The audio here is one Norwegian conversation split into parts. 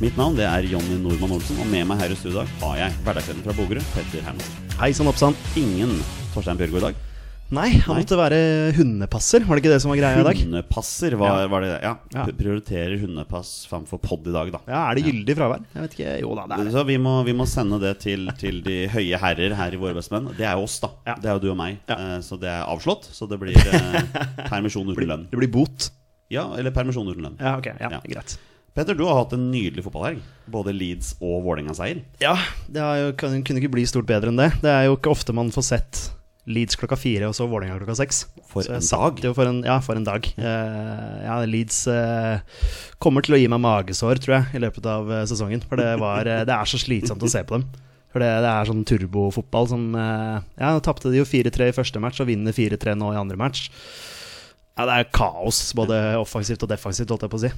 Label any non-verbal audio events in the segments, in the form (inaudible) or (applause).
Mitt navn det er Jonny Normann Olsen, og med meg her i studio har jeg hverdagslederen fra Bogerud, Petter Hermansen. Hei sann, oppsann. Ingen Torstein Bjørgo i dag. Nei, han måtte være hundepasser. Var det ikke det som var greia i dag? Hundepasser var, Ja. var det Ja. Ja. Prioriterer hundepass framfor pod i dag, da. Ja, Er det gyldig fravær? Jeg vet ikke. Jo da, det er det. Så vi må, vi må sende det til, til de høye herrer her i Våre bestemenn. Det er jo oss, da. Ja. Det er jo du og meg. Eh, Så det er avslått. Så det blir (laughs) eh, permisjon uten lønn. Det blir bot. Ja, eller permisjon uten lønn. Ja, ok. Ja, Ja. Greit. Petter, du har hatt en nydelig fotballhelg. Både Leeds og Vålerenga-seier. Ja, det jo, kan, kunne ikke bli stort bedre enn det. Det er jo ikke ofte man får sett Leeds klokka fire og så Vålerenga klokka seks. For en dag. For en, ja, for en dag. Uh, ja, Leeds uh, kommer til å gi meg magesår, tror jeg, i løpet av eh, sesongen. For det, var, det er så slitsomt å se på dem. For det, det er sånn turbofotball som Ja, nå tapte de jo 4-3 i første match og vinner 4-3 nå i andre match. Ja, det er kaos, både offensivt og defensivt, holdt jeg på å si.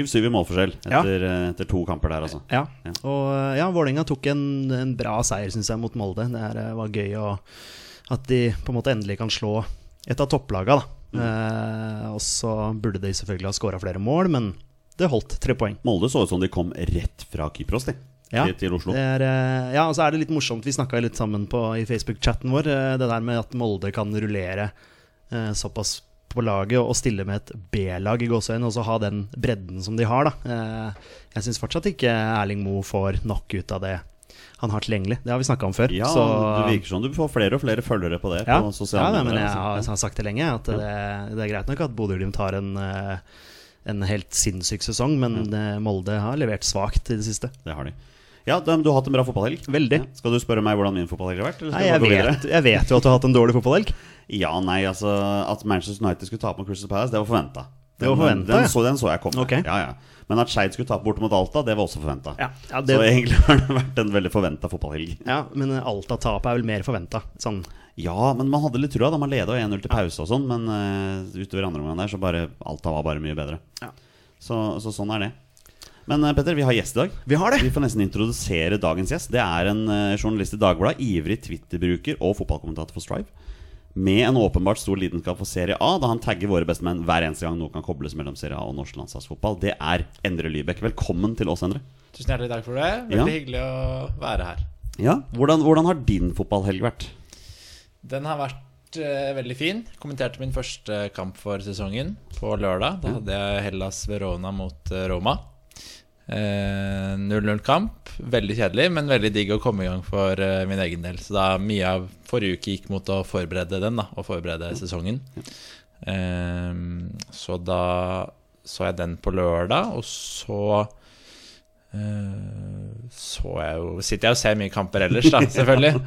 7-7 ja. i målforskjell etter, ja. etter to kamper der, altså. Ja, Ja. og eh, ja, Vålerenga tok en, en bra seier, syns jeg, mot Molde. Det er, eh, var gøy å, at de på en måte endelig kan slå et av topplaga. Da. Mm. Eh, og så burde de selvfølgelig ha skåra flere mål, men det holdt tre poeng. Molde så ut som de kom rett fra Kypros, de. Ja, Til, til Oslo. Det er, eh, ja, og så er det litt morsomt. Vi snakka litt sammen på, i Facebook-chatten vår. eh, Det der med at Molde kan rullere eh, såpass på laget og stille med et B-lag i gåseøynene, og så ha den bredden som de har. Da. Eh, Jeg syns fortsatt ikke Erling Moe får nok ut av det han har tilgjengelig. Det har vi snakka om før. Ja, så, det virker som du får flere og flere følgere på det. ja, på ja nei, men jeg altså. har, jeg har sagt det lenge, at det, det er greit nok at Bodø-Glimt har en, eh, en helt sinnssyk sesong, men ja. Molde har levert svakt i det siste. Det har de. Ja, du, du har hatt en bra fotballhelg. Veldig. Ja. Skal du spørre meg hvordan min fotballhelg har vært? Nei, jeg vet, jeg vet jo at du har hatt en dårlig fotballhelg. Ja, nei, altså At Manchester United skulle tape mot Crystal Palace, det var forventa. Det var forventet, den, ja. så, den så jeg komme. Okay. Ja, ja. Men at Skeid skulle tape bort mot Alta, det var også forventa. Ja, det- Så egentlig har det vært en veldig forventa fotballhelg. Ja, men Alta-tapet er vel mer forventa. Sånn. Ja, men man hadde litt trua da man leda 1-0 til pause og sånn, men uh, utover andre omgang der så bare Alta var bare mye bedre. Ja. Så, så sånn er det. Men eh, Petter, vi har gjest i dag. Vi har det. Vi får nesten introdusere dagens gjest. Det er en eh, journalist i Dagbladet, ivrig Twitter-bruker og fotballkommentator for Strive. Med en åpenbart stor lidenskap for Serie A, da han tagger våre bestemenn hver eneste gang noe kan kobles mellom Serie A og norsk landslagsfotball. Det er Endre Lybekk. Velkommen til oss, Endre. Tusen hjertelig takk for det. Veldig Ja. hyggelig å være her. Ja, hvordan, hvordan har din fotballhelg vært? Den har vært uh, veldig fin. Kommenterte min første kamp for sesongen på lørdag. Da hadde jeg Hellas Verona mot uh, Roma. Eh, 0-0-kamp. Veldig kjedelig, men veldig digg å komme i gang for eh, min egen del. Så da mye av forrige uke gikk mot å forberede den, da, og forberede sesongen. Eh, så da så jeg den på lørdag, og så eh, så jeg jo Sitter jeg og ser mye kamper ellers, da, (laughs) selvfølgelig.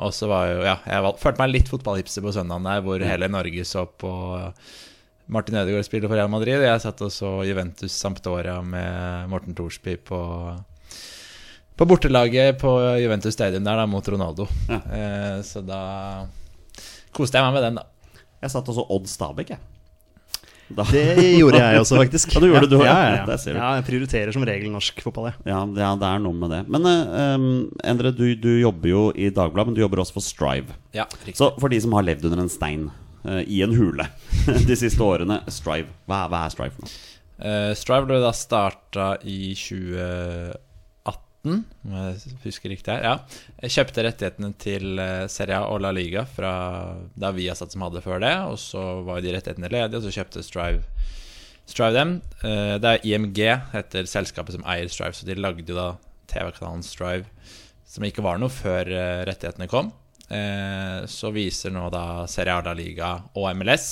Og så var jo Ja, jeg følte meg litt fotballhipster på søndagen der, hvor hele Norge så på Martin Ødegaard spiller for Real Madrid. Jeg satt og så Juventus Sampdoria med Morten Thorsby på På bortelaget på Juventus Stadium der, da, mot Ronaldo. Ja. Eh, så da koste jeg meg med den, da. Jeg satt også Odd Stabæk, jeg. Da, Det gjorde jeg også, faktisk. Ja, du gjorde det, du ja, ja, ja. Ja, jeg prioriterer som regel norsk fotball, jeg. ja, ja, det er noe med det. Men um, Endre, du, du jobber jo i Dagbladet, men du jobber også for Strive. Ja, riktig. Så for de som har levd under en stein i en hule (laughs) de siste årene, Strive. Hva, hva er Strive for noe? Uh, Strive ble da starta i 2018, om jeg husker riktig her. Ja. Jeg kjøpte rettighetene til Seria Serie A og La Liga fra da Viasat som hadde før det. Og så var de rettighetene ledige, og så kjøpte Strive, Strive dem. Uh, det er IMG, heter selskapet som eier Strive, så de lagde da TV-kanalen Strive som ikke var noe før eh, rettighetene kom, eh, så viser nå da Serie A La Liga og MLS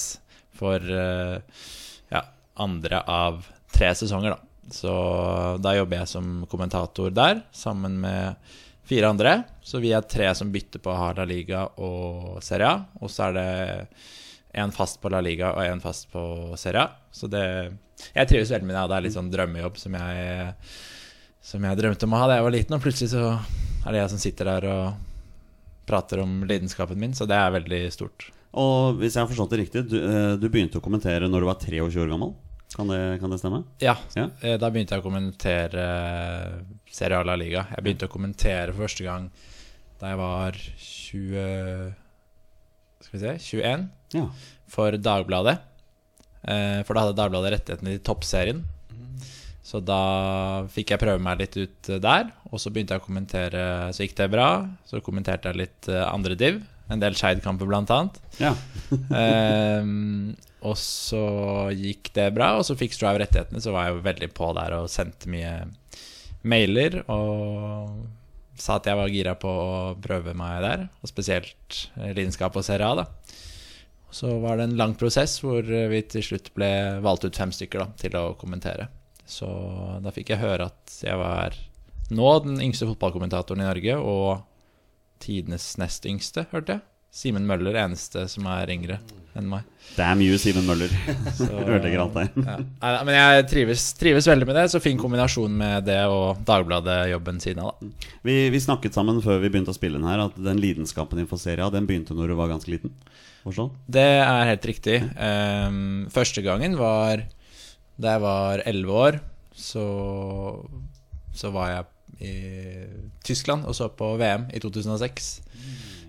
for eh, ja, andre av tre sesonger, da. Så da jobber jeg som kommentator der, sammen med fire andre. Så vi er tre som bytter på å ha La Liga og Serie A. Og så er det én fast på La Liga og én fast på Serie A. Så det Jeg trives veldig med det. Det er litt sånn drømmejobb som jeg, som jeg drømte om å ha da jeg var liten, og plutselig så er det jeg som sitter der og prater om lidenskapen min, så det er veldig stort. Og hvis jeg har forstått det riktig, du, eh, du begynte å kommentere når du var 23 år gammel? Kan det, kan det stemme? Ja, Ja. eh, da begynte jeg å kommentere eh, Serie A La Liga. Jeg begynte å kommentere for første gang da jeg var 20 Skal vi se 21 Ja. for Dagbladet. For da hadde Dagbladet rettighetene til toppserien. Så da fikk jeg prøve meg litt ut eh, der. Og så begynte jeg å kommentere, så gikk det bra. Så kommenterte jeg litt eh, andre div. En del Skeid-kamper, blant annet. ja. um, (laughs) (laughs) og så gikk det bra, og så fikk Strive rettighetene, så var jeg jo veldig på der og sendte mye mailer og sa at jeg var gira på å prøve meg der, og spesielt eh, lidenskap og Serie A, da. Så var det en lang prosess hvor vi til slutt ble valgt ut fem stykker da, til å kommentere. Så da fikk jeg høre at jeg var nå den yngste fotballkommentatoren i Norge, og tidenes nest yngste, hørte jeg. Simen Møller, eneste som er yngre enn meg. Damn you, Simen Møller. (laughs) (laughs) Ødelegger alt der. ja. Men jeg trives, trives veldig med det. Så fin kombinasjon med det og Dagbladet-jobben siden av. da Vi, vi snakket sammen før vi begynte å spille den her, at den lidenskapen din for Serie den begynte når du var ganske liten. Forstått? Det er helt riktig. Um, første gangen var da jeg var elleve år. Så, så var jeg i Tyskland og så på VM i 2006.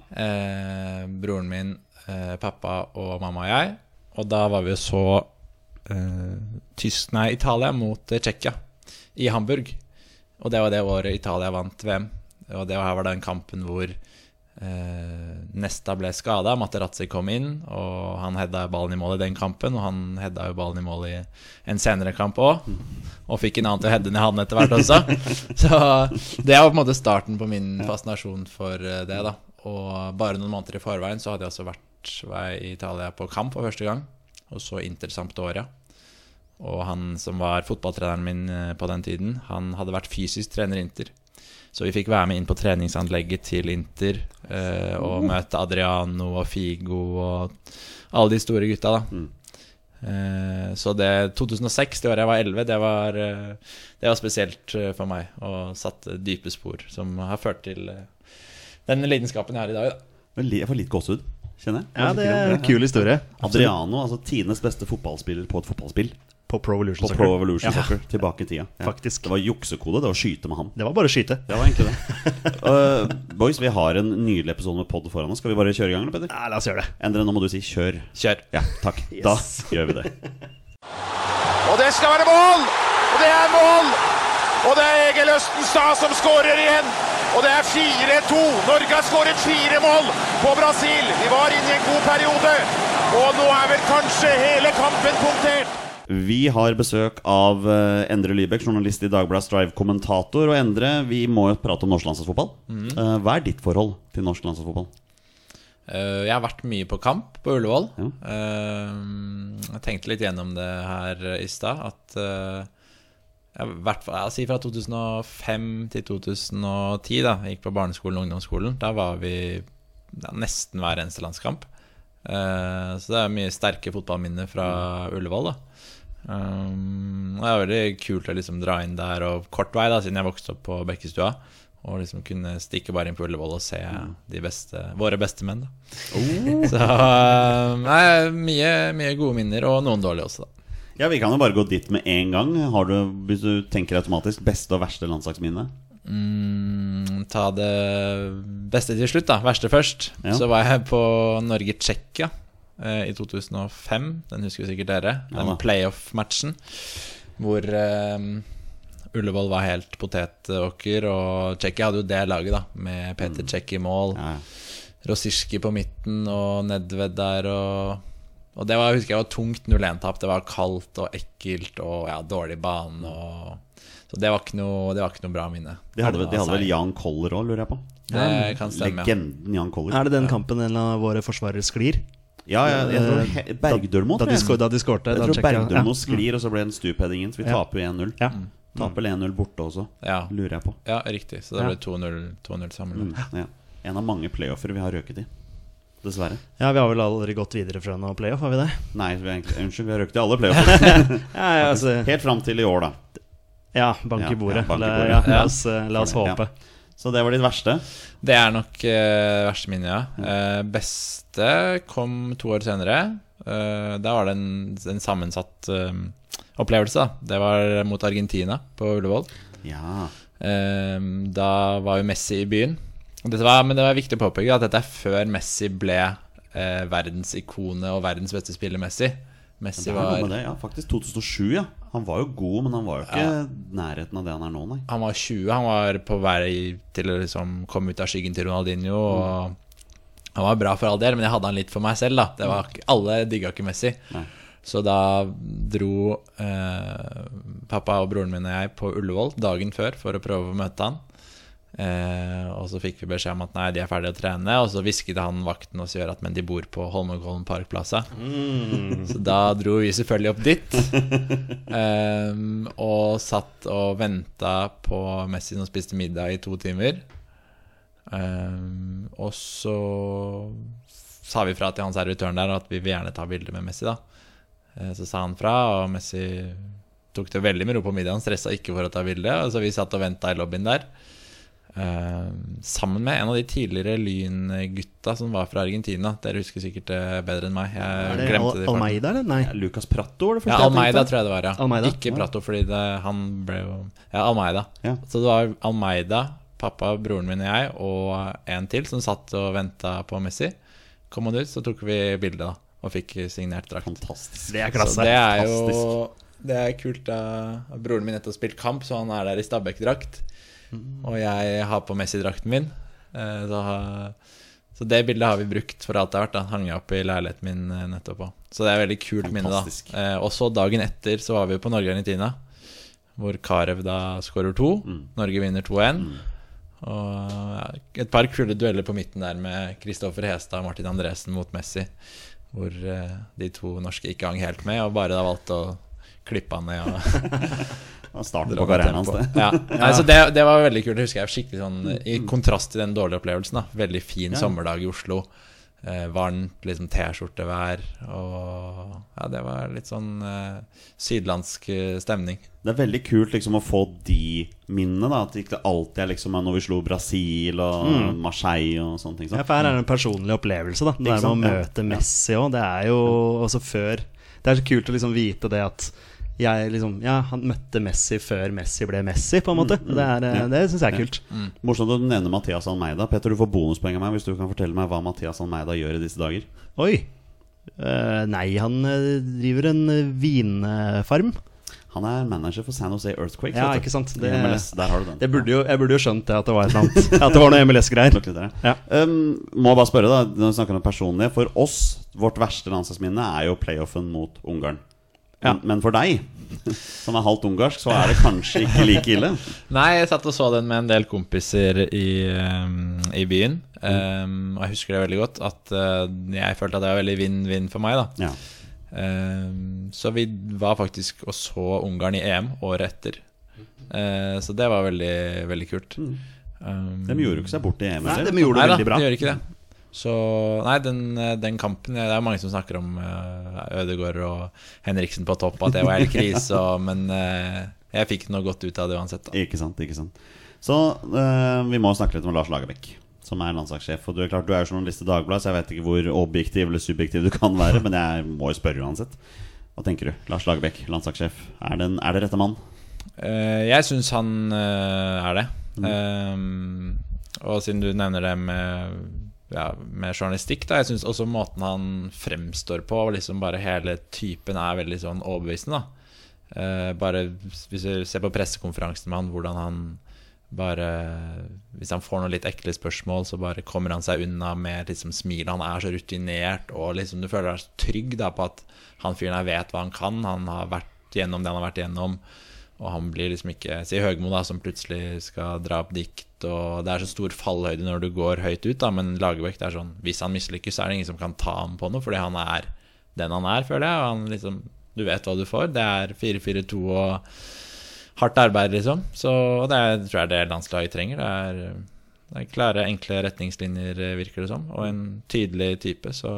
Eh, broren min, eh, pappa og mamma og jeg. Og da var vi og så eh, Tysk, nei, Italia mot eh, Tsjekkia i Hamburg. Og det var det året Italia vant VM. Og det her var den kampen hvor Nesta ble skada. Materazzi kom inn, og han hedda ballen i mål i den kampen. Og han hedda jo ballen i mål i en senere kamp òg. Og fikk en annen til å hedde ned han etter hvert også. (laughs) Så det var på en måte starten på min fascinasjon for eh, det. da Og bare noen måneder i forveien så hadde jeg også vært vei i Italia på kamp for første gang. Og så Inter Sampdoria. Og han som var fotballtreneren min eh, på den tiden, han hadde vært fysisk trener i Inter. Så vi fikk være med inn på treningsanlegget til Inter eh, og møte Adriano og Figo og alle de store gutta, da. Mm. Eh, så det 2006, det året jeg var 11, det var, eh, det var spesielt eh, for meg. Og satte dype spor som har ført til eh, den lidenskapen jeg har i dag. Da. Jeg får litt gåsehud, kjenner jeg. Ja, det er en kul historie. Adriano, altså tidenes beste fotballspiller på et fotballspill. På Pro Evolution På Soccer. Pro Evolution Ja, Soccer, tilbake i tida. Ja. Faktisk. Det var juksekode, det var å skyte med han. Det var bare å skyte. Det var egentlig det. (laughs) Uh, boys, vi har en nydelig episode med pod foran oss. Skal vi bare kjøre i gang, eller, Peder? Ja, la oss gjøre det. Endre, nå må du si 'kjør'. Kjør. Ja, takk. Yes. Da gjør vi det. Og det skal være mål! Og det er mål! Og det er Egil Østenstad som skårer igjen. Og det er 4-2. Norge har skåret fire mål på Brasil. Vi var inne i en god periode. Og nå er vel kanskje hele kampen punktert. Vi har besøk av eh, Endre Lybekk, journalist i Dagbladet Strive, kommentator. Og Endre, vi må jo prate om norsk landslagsfotball. Eh, hva er ditt forhold til norsk landslagsfotball? Eh, jeg har vært mye på kamp på Ullevål. Ja. Jeg tenkte litt gjennom det her i stad. At jeg, har vært, jeg sier fra 2005 til 2010, da jeg gikk på barneskolen og ungdomsskolen. Da var vi ja, nesten hver eneste landskamp. Så det er mye sterke fotballminner fra Ullevål. da Um, det er veldig kult å liksom dra inn der og kort vei, da siden jeg vokste opp på Bekkestua. Og liksom kunne stikke bare inn på Ullevål og se de beste, våre beste menn. Da. Så um, nei, mye, mye gode minner, og noen dårlige også, da. Ja, Vi kan jo bare gå dit med en gang. Har du, Hvis du tenker automatisk, beste og verste landslagsminne? Mm, ta det beste til slutt, da. Verste først. Ja. Så var jeg på Norge-Tsjekkia eh, i 2005. Den husker sikkert dere. Den ja, playoff-matchen hvor eh, Ullevål var helt potetåker, og Tsjekkia hadde jo det laget, da, med Peter Cech i mål. Ja, Rosirski på midten og Nedved der og Og det var, jeg husker jeg var tungt 0-1-tap. Det var kaldt og ekkelt og ja, dårlig bane og Så det var ikke noe, det var ikke noe bra minne. De hadde, de hadde vel Altså, Jan Koller òg, lurer jeg på. Det kan stemme. Legenden Jan Koller. Er det den kampen en av våre forsvarere sklir? Ja, jeg, jeg tror he- Bergdølmo. Da da, de, da de skårte? Jeg tror Bergdølmo ja. sklir, og så ble det en stupheadingen. Så vi Ja. taper jo 1-0. Ja. Taper 1-0 borte også, Ja, lurer jeg på. ja, riktig. Så da Ja. ble 2-0 2-0 sammen. Mm, ja. En av mange playoffere vi har røket i. Dessverre. ja, vi har vel aldri gått videre fra noe playoff, har vi det? Nei, vi egentlig, unnskyld, vi har røket i alle playoffene. (laughs) Ja, ja, altså, Helt fram til i år, da. ja bank i bordet. ja, bank i bordet. ja, Ja. la oss, eh, la oss det, håpe. Så det var ditt verste. Det er nok uh, verste minne, ja. Uh, beste kom to år senere. Uh, da var det en, en sammensatt opplevelse. da Det var mot Argentina på Ullevål. Ja. Da var jo Messi i byen. Var, men det var viktig å påpeke at dette er før Messi ble eh, verdensikone og verdens beste spiller Messi. Messi var, det, ja. Faktisk 2007, ja. Han var jo god, men han var jo ikke nærheten av det han er nå, nei. han var 20, han var på vei til å liksom komme ut av skyggen til Ronaldinho. Og han var bra for all del, men jeg hadde han litt for meg selv. da det var, Alle digga ikke Messi. Nei. Så da dro eh, pappa og broren min og jeg på Ullevål dagen før for å prøve å møte han. Eh, og så fikk vi beskjed om at nei, de er ferdige å trene. Og så hvisket han vakten oss i at men de bor på Holmenkollen Parkplaza. Så da dro vi selvfølgelig opp dit. Eh, og satt og venta på Messi som spiste middag i to timer. Eh, og så sa vi fra til han servitøren der at vi vil gjerne ta bilde med Messi. da Eh, Så sa han fra, og Messi tok det veldig med ro på middagen. Stressa ikke for å ta bilde. Og så vi satt og venta i lobbyen der. Ehm, sammen med en av de tidligere Lyn-gutta som var fra Argentina. Dere husker sikkert det bedre enn meg. Jeg Er det glemte Al det. Almeida, eller? Nei. Ja, Lucas Pratto var det første Ja, jeg Almeida tror jeg det var, ja. Almeida? Ikke Prato, fordi det, han ble jo Ja, Almeida. Ja. Så det var Almeida, pappa, broren min og jeg, og en til som satt og venta på Messi. Kom han ut, så tok vi bilde, da. Og fikk signert drakt. Fantastisk. Det er Så klasse. det er jo Det er kult. da Broren min nettopp spilt kamp, så han er der i Stabæk-drakt. Og jeg har på Messi-drakten min. Eh, Så, så det bildet har vi brukt for alt det har vært. da Hang jeg opp i leiligheten min eh, nettopp òg. Så det er veldig kult minne, da. Fantastisk. Eh, Og så dagen etter så var vi på Norge-Argentina, hvor Carew da skårer to. Mm. Norge vinner 2-1. Og ja, et par kule dueller på midten der med Kristoffer Hestad og Martin Andresen mot Messi. Hvor de to norske ikke hang helt med, og bare da valgte å klippe han ned. Og Og (laughs) starten på karrieren hans, det. Ja. (laughs) Nei, så det, det var veldig kult. Det husker jeg skikkelig sånn I kontrast til den dårlige opplevelsen. da Veldig fin Ja. sommerdag i Oslo. Eh, varmt, liksom T-skjortevær. Og ja, det var litt sånn eh, sydlandsk eh, stemning. Det er veldig kult liksom å få de minnene. da At det ikke alltid er liksom når vi slo Brasil og Marseille og sånne ting. Ja, for her er det en personlig opplevelse, da. Det er med å møte Messi òg. Det er jo også før Det er så kult å liksom vite det at jeg liksom Ja, han møtte Messi før Messi ble Messi, på en måte. Det, er, Ja. det syns jeg er kult. Morsomt at du nevner Mathias Almeida. Petter, du får bonuspoeng av meg hvis du kan fortelle meg hva Mathias Almeida gjør i disse dager. Oi. Uh, nei, han eh, driver en eh, vinfarm. Han er manager for San Jose Earthquakes. Ja, ikke sant? Det- MLS, der har du den. Det burde jo, jeg burde jo skjønt det, at det var et eller annet (laughs) At det var noe MLS-greier. Ja. Um, må bare spørre, da når vi snakker om personlige. For oss, vårt verste landslagsminne er jo playoffen mot Ungarn. Ja. Men, for deg, som er halvt ungarsk, så er det kanskje ikke like ille. (laughs) Nei, jeg satt og så den med en del kompiser i, um, i byen. Um, og jeg husker det veldig godt at uh, jeg følte at det var veldig vinn-vinn for meg. da Ja. um, Så vi var faktisk og så Ungarn i EM året etter. Uh, så det var veldig, veldig kult. Um, De gjorde jo ikke seg bort i EM. Nei, de gjorde det Nei da, veldig bra. de gjør ikke det. Så nei, den, den kampen Det er mange som snakker om uh, Ødegaard og Henriksen på topp, at det var helt (laughs) krise, og, men uh, jeg fikk noe godt ut av det uansett. Da. Ikke sant, ikke sant. Så uh, vi må snakke litt om Lars Lagerbäck, som er landslagssjef. Og du er klart du er journalist i Dagbladet, så jeg vet ikke hvor objektiv eller subjektiv du kan være, men jeg må jo spørre uansett. Hva tenker du? Lars Lagerbäck, landslagssjef. Er det, en, er det rette mann? Uh, jeg syns han eh, er det. Um, og siden du nevner det med, ja, med journalistikk, da Jeg syns også måten han fremstår på, liksom bare hele typen, er veldig sånn overbevisende. da Eh, Bare hvis du ser på pressekonferansen med han, hvordan han bare Hvis han får noen litt ekle spørsmål, så bare kommer han seg unna med liksom smil. Han er så rutinert, og liksom du føler deg trygg da på at han fyren her vet hva han kan. Han har vært gjennom det han har vært gjennom. Og han blir liksom ikke Si Høgmo, da, som plutselig skal dra opp dikt, og det er så stor fallhøyde når du går høyt ut, da, men Lagerbäck, det er sånn Hvis han mislykkes, så er det ingen som kan ta ham på noe, fordi han er den han er, føler jeg. Og han liksom Du vet hva du får. Det er 4-4-2 og hardt arbeid, liksom. Så det er, tror jeg det landslaget trenger. Det er, det er klare, enkle retningslinjer, virker det som, og en tydelig type. Så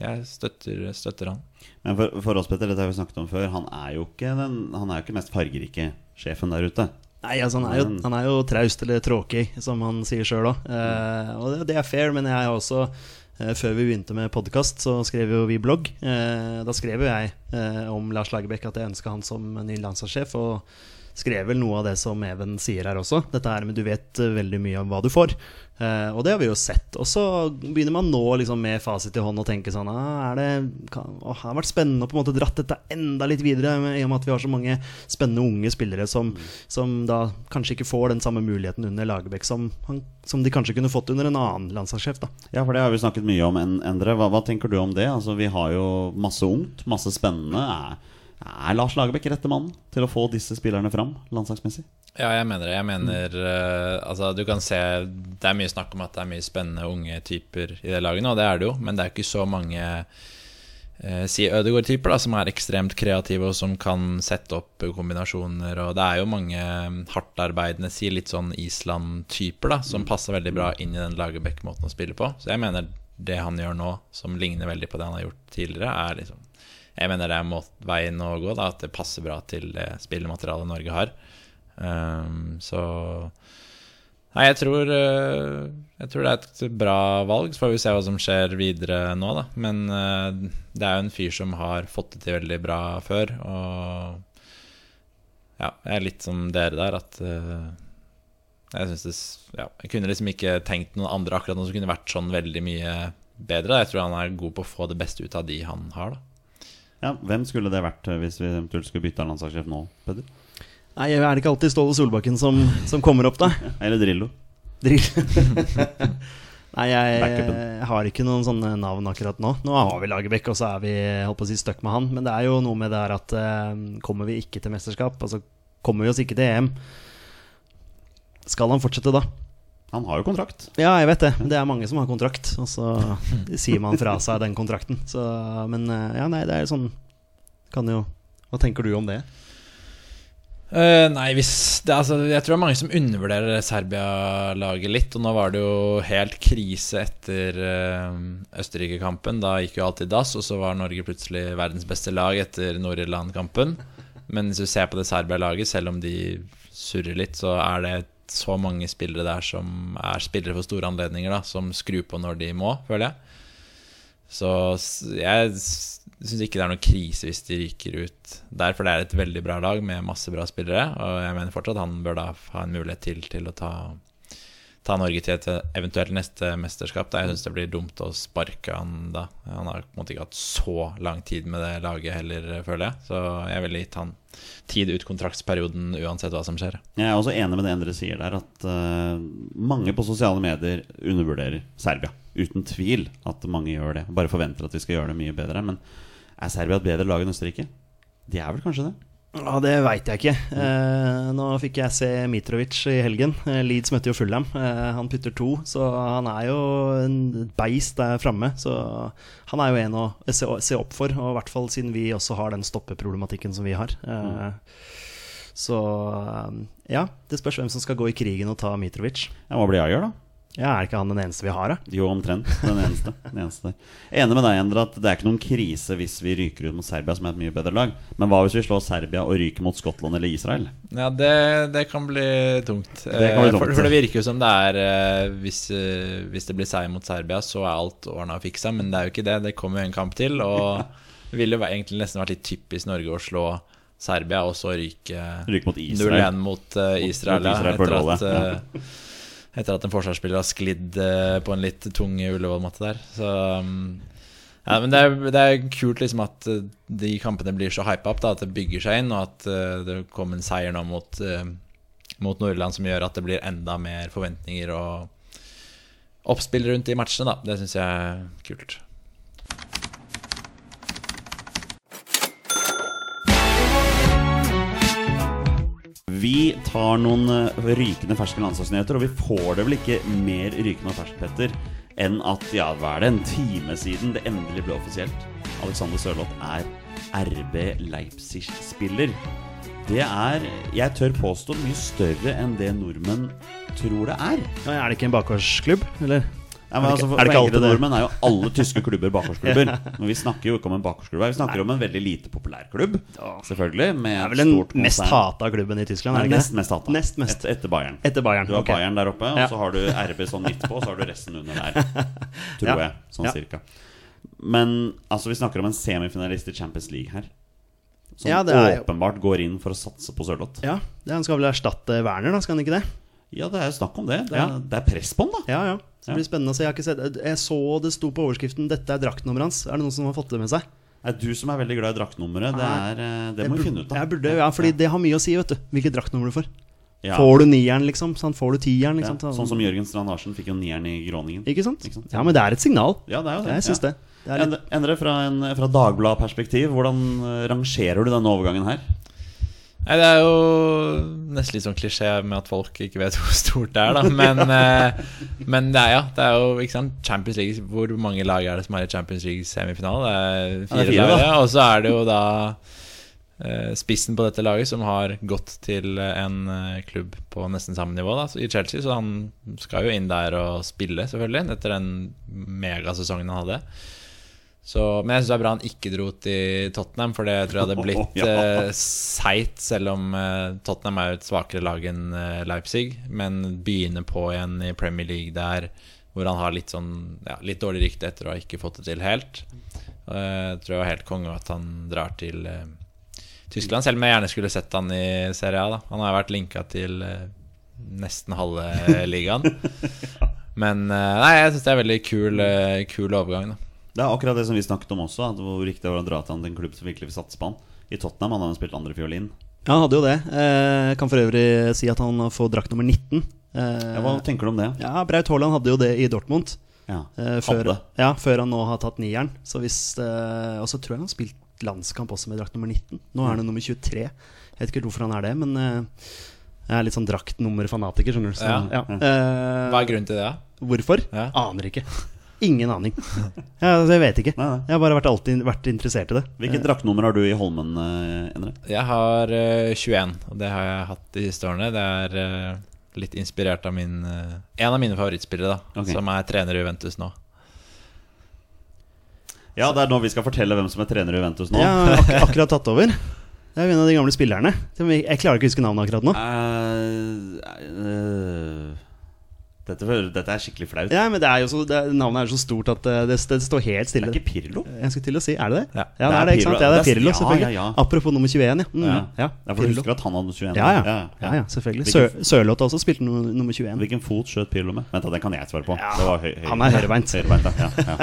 jeg støtter, støtter han. Men for, for oss, Petter, dette har vi snakket om før. Han er jo ikke den Han er jo ikke mest fargerike sjefen der ute. Nei, altså han er jo, han er jo traust eller tråkig, som han sier sjøl òg. Eh, og det, det, er fair, men jeg har også eh, Før vi begynte med podkast, så skrev jo vi blogg. Eh, da skrev jo jeg eh, om Lars Lagerbäck at jeg ønska han som ny landslagssjef. Og skrev vel noe av det som Even sier her også. Dette er med du vet eh, veldig mye om hva du får. Uh, og det har vi jo sett. Og så begynner man nå liksom med fasit i hånd og tenke sånn ah, er det, kan, å, har vært spennende å på en måte dratt dette enda litt videre, i og med at vi har så mange spennende unge spillere som, som da kanskje ikke får den samme muligheten under Lagerbäck som, som, de kanskje kunne fått under en annen landslagssjef. da Ja, for det har vi snakket mye om, Endre. Hva, hva tenker du om det? Altså, Vi har jo masse ungt, masse spennende. Er er Lars Lagerbäck rette mannen til å få disse spillerne fram landslagsmessig? Ja, jeg mener det. Jeg mener uh, Altså, du kan se Det er mye snakk om at det er mye spennende unge typer i det laget og det er det jo, men det er ikke så mange uh, Si Ødegaard-typer, da, som er ekstremt kreative og som kan sette opp kombinasjoner, og det er jo mange hardtarbeidende, si litt sånn Island-typer, da, som passer veldig bra inn i den Lagerbäck-måten å spille på. Så jeg mener det han gjør nå, som ligner veldig på det han har gjort tidligere, er liksom jeg mener det er veien å gå, da, at det passer bra til det spillematerialet Norge har. Um, så Nei, jeg tror, uh, jeg tror, det er et bra valg. Så får vi se hva som skjer videre nå, da. Men uh, det er jo en fyr som har fått det til veldig bra før. Og ja, jeg er litt som dere der, at uh, jeg syns det ja, Jeg kunne liksom ikke tenkt noen andre akkurat nå som kunne vært sånn veldig mye bedre. Jeg tror han er god på å få det beste ut av de han har, da. Ja, Hvem skulle det vært eh, hvis vi eventuelt skulle bytte landslagssjef nå, Peder? Nei, Er det ikke alltid Ståle Solbakken som, som kommer opp, da? Eller Drillo. Drill. (laughs) Nei, jeg, jeg, har ikke noen sånne navn akkurat nå. Nå har vi Lagerbäck, og så er vi holdt på å si stuck med han. Men det er jo noe med det her at uh, kommer vi ikke til mesterskap, altså kommer vi oss ikke til EM, skal han fortsette da? Han har jo kontrakt. Ja, jeg vet det. Det er mange som har kontrakt, og så sier man fra seg den kontrakten. Så, men eh, ja, nei, det er sånn Kan jo Hva tenker du om det? Uh, nei, hvis det, altså, Jeg tror det er mange som undervurderer Serbia-laget litt. Og nå var det jo helt krise etter uh, Østerrike-kampen. Da gikk jo alt i dass, og så var Norge plutselig verdens beste lag etter Nord-Irland-kampen. Men hvis du ser på det Serbia-laget, selv om de surrer litt, så er det så mange spillere der som er spillere for store anledninger, da, som skrur på når de må, føler jeg. Så jeg syns ikke det er noen krise hvis de ryker ut der, for det er et veldig bra lag med masse bra spillere. Og jeg mener fortsatt han bør da ha en mulighet til til å ta ta Norge til et eventuelt neste mesterskap. Da. Jeg syns det blir dumt å sparke han da. Han har på en måte ikke hatt så lang tid med det laget heller, føler jeg. Så jeg ville gitt han tid ut kontraktsperioden uansett hva som skjer. Jeg er også enig med det Endre sier der, at uh, mange på sosiale medier undervurderer Serbia. Uten tvil at mange gjør det. Bare forventer at vi skal gjøre det mye bedre. Men er Serbia et bedre lag enn Østerrike? De er vel kanskje det? Ja, Det veit jeg ikke. Eh, nå fikk jeg se Mitrovic i helgen. Eh, Leeds møtte jo Fulham. Eh, han putter to, så han er jo en beist der framme. Så han er jo en å se, se, opp for, og i hvert fall siden vi også har den stoppeproblematikken som vi har. Eh, så eh, ja, det spørs hvem som skal gå i krigen og ta Mitrovic. Hva blir Ayer, da? Ja, Er ikke han den eneste vi har, da? Jo, omtrent. Den eneste. den eneste. Enig med deg, Endre, at det er ikke noen krise hvis vi ryker ut mot Serbia, som er et mye bedre lag. Men hva hvis vi slår Serbia og ryker mot Skottland eller Israel? Ja, det, det kan bli tungt. Det kan bli tungt. For, for, det virker jo som det er eh, hvis, eh, hvis det blir seier mot Serbia, så er alt ordna og fiksa. Men det er jo ikke det. Det kommer jo en kamp til. Og (laughs) det ville jo egentlig nesten vært litt typisk Norge å slå Serbia og så ryke, ryke mot Israel. 0-1 mot Israel. Mot Israel etter at, uh, etter at en forsvarsspiller har sklidd eh, på en litt tung Ullevål-matte der. Så um, ja, men det er, det er, kult liksom at eh, de kampene blir så hypa opp, da, at det bygger seg inn, og at uh, det kom en seier nå mot, mot Nordland som gjør at det blir enda mer forventninger og oppspill rundt de matchene. Da. Det syns jeg er kult. Vi tar noen eh, rykende ferske landslagsnyheter, og vi får det vel ikke mer rykende og ferskt, Petter, enn at ja, hva er det, en time siden det endelig ble offisielt. Alexander Sørloth er RB Leipzig-spiller. Det er, jeg tør påstå, mye større enn det nordmenn tror det er. Ja, Er det ikke en bakgårdsklubb, eller? Men det altså, for, er det ikke alltid nordmenn er jo alle tyske klubber bakgårdsklubber. (laughs) Men vi snakker jo ikke om en bakgårdsklubb vi snakker om en veldig lite populær klubb. Selvfølgelig. Med Det er vel den stort mest hata klubben i Tyskland? Er det nest mest hata. Nest mest. Et, etter Bayern. Etter Bayern. Du har okay. Bayern der oppe, og så har du RB sånn midt på, og så har du resten under der. (laughs) Tror Ja. jeg. Sånn Ja. cirka. Men altså, vi snakker om en semifinalist i Champions League her. Som Ja, åpenbart går inn for å satse på Sørloth. Ja, Han skal vel erstatte Werner, da? Skal han ikke det? Ja, det er jo snakk om det. Det er, Ja. det er press på den, da. Ja, ja. Det blir spennende å se. Jeg, har ikke sett, jeg så det sto på overskriften 'Dette er draktnummeret hans'. Er det noen som har fått det med seg? Det er du som er veldig glad i draktnummeret. Det, er, eh, det må vi finne ut av. burde, ja, fordi det har mye å si, vet du. Hvilket draktnummer du får. Ja. Får du nieren, liksom? Sant? Får du tieren, Ja, liksom? sånn som Jørgen Strand Larsen fikk jo nieren i Groningen. Ikke sant? Ikke sant? Ja, men det er et signal. Ja, det er jo det. Jeg syns ja. det. det litt, Endre, Endre fra, en, fra Dagbladet-perspektiv, hvordan eh, rangerer du denne overgangen her? Nei, Det er jo nesten litt sånn klisjé med at folk ikke vet (laughs) hvor stort det er, da. Men, ja. men det er ja, det er jo ikke sant Champions League Hvor mange lag er det som er i Champions League semifinale? Det er Ja, fire, fire, lag. Og så er det jo da eh, spissen på dette laget som har gått til en eh, klubb på nesten samme nivå, da, i Chelsea. Så han skal jo inn der og spille, selvfølgelig, etter den megasesongen han hadde. Så, men jeg syns det er bra han ikke dro til Tottenham, for det tror jeg hadde (laughs) blitt Ja. uh, seigt, selv om uh, Tottenham er jo et svakere lag enn uh, Leipzig. Men begynne på igjen i Premier League der hvor han har litt sånn ja, litt dårlig rykte etter å ha ikke fått det til helt. Jeg tror jeg var helt konge at han drar til Tyskland, selv om jeg gjerne skulle sett han i Serie A. da Han har vært linka til nesten halve (laughs) ligaen. (laughs) Men eh, nei, jeg syns det er en veldig kul, kul overgang. da Det er akkurat det som vi snakket om også, at hvor riktig det var å dra til han til en klubb som virkelig vil satse på han. I Tottenham han hadde han spilt andre fiolin. ja, han hadde jo det. Eh, kan for øvrig si at han får drakt nummer 19. Eh, Ja, hva tenker du om det? ja, Braut Haaland hadde jo det i Dortmund. Ja, Eh, før, ja, før han nå har tatt nieren. Så hvis, eh, og så tror jeg han har spilt landskamp også med drakt nummer 19. Nå er han nummer 23. Jeg vet ikke hvorfor han er det, men eh, jeg er litt sånn draktnummerfanatiker, skjønner du. Så, Ja. ja. Eh, Hva er grunnen til det? hvorfor? Ja. Aner ikke. Ingen aning. Ja, altså, jeg vet ikke. Nei, nei. Jeg har bare vært alltid vært interessert i det. Hvilket draktnummer har du i Holmen, eh, Endre? Jeg har uh, 21, og det har jeg hatt de siste årene. Det er uh, litt inspirert av min uh, en av mine favorittspillere, da okay. som er trener i Juventus nå. Ja, det er nå vi skal fortelle hvem som er trener i Juventus nå. Jeg (laughs) har ak akkurat tatt over. Det er en av de gamle spillerne. Jeg klarer ikke å huske navnet akkurat nå. Uh, eh, dette, dette er skikkelig flaut. Ja, men det er jo så, det, Navnet er jo så stort at eh, det, det står helt stille. Det er ikke Pirlo? Jeg skulle til å si, er det det? Ja. det er det, ikke sant? Ja, det er Pirlo, selvfølgelig. ja, ja. Apropos nummer 21, ja. Mm, Ja. ja. Ja, for du husker at han hadde 21? Ja, ja. ja, ja selvfølgelig. Sø Sørloth også spilte nummer, nummer 21. Hvilken fot skjøt Pirlo med? Vent, da, den kan jeg svare på. Ja, Det var høy, høy, han er høyrebeint. høyrebeint ja, ja.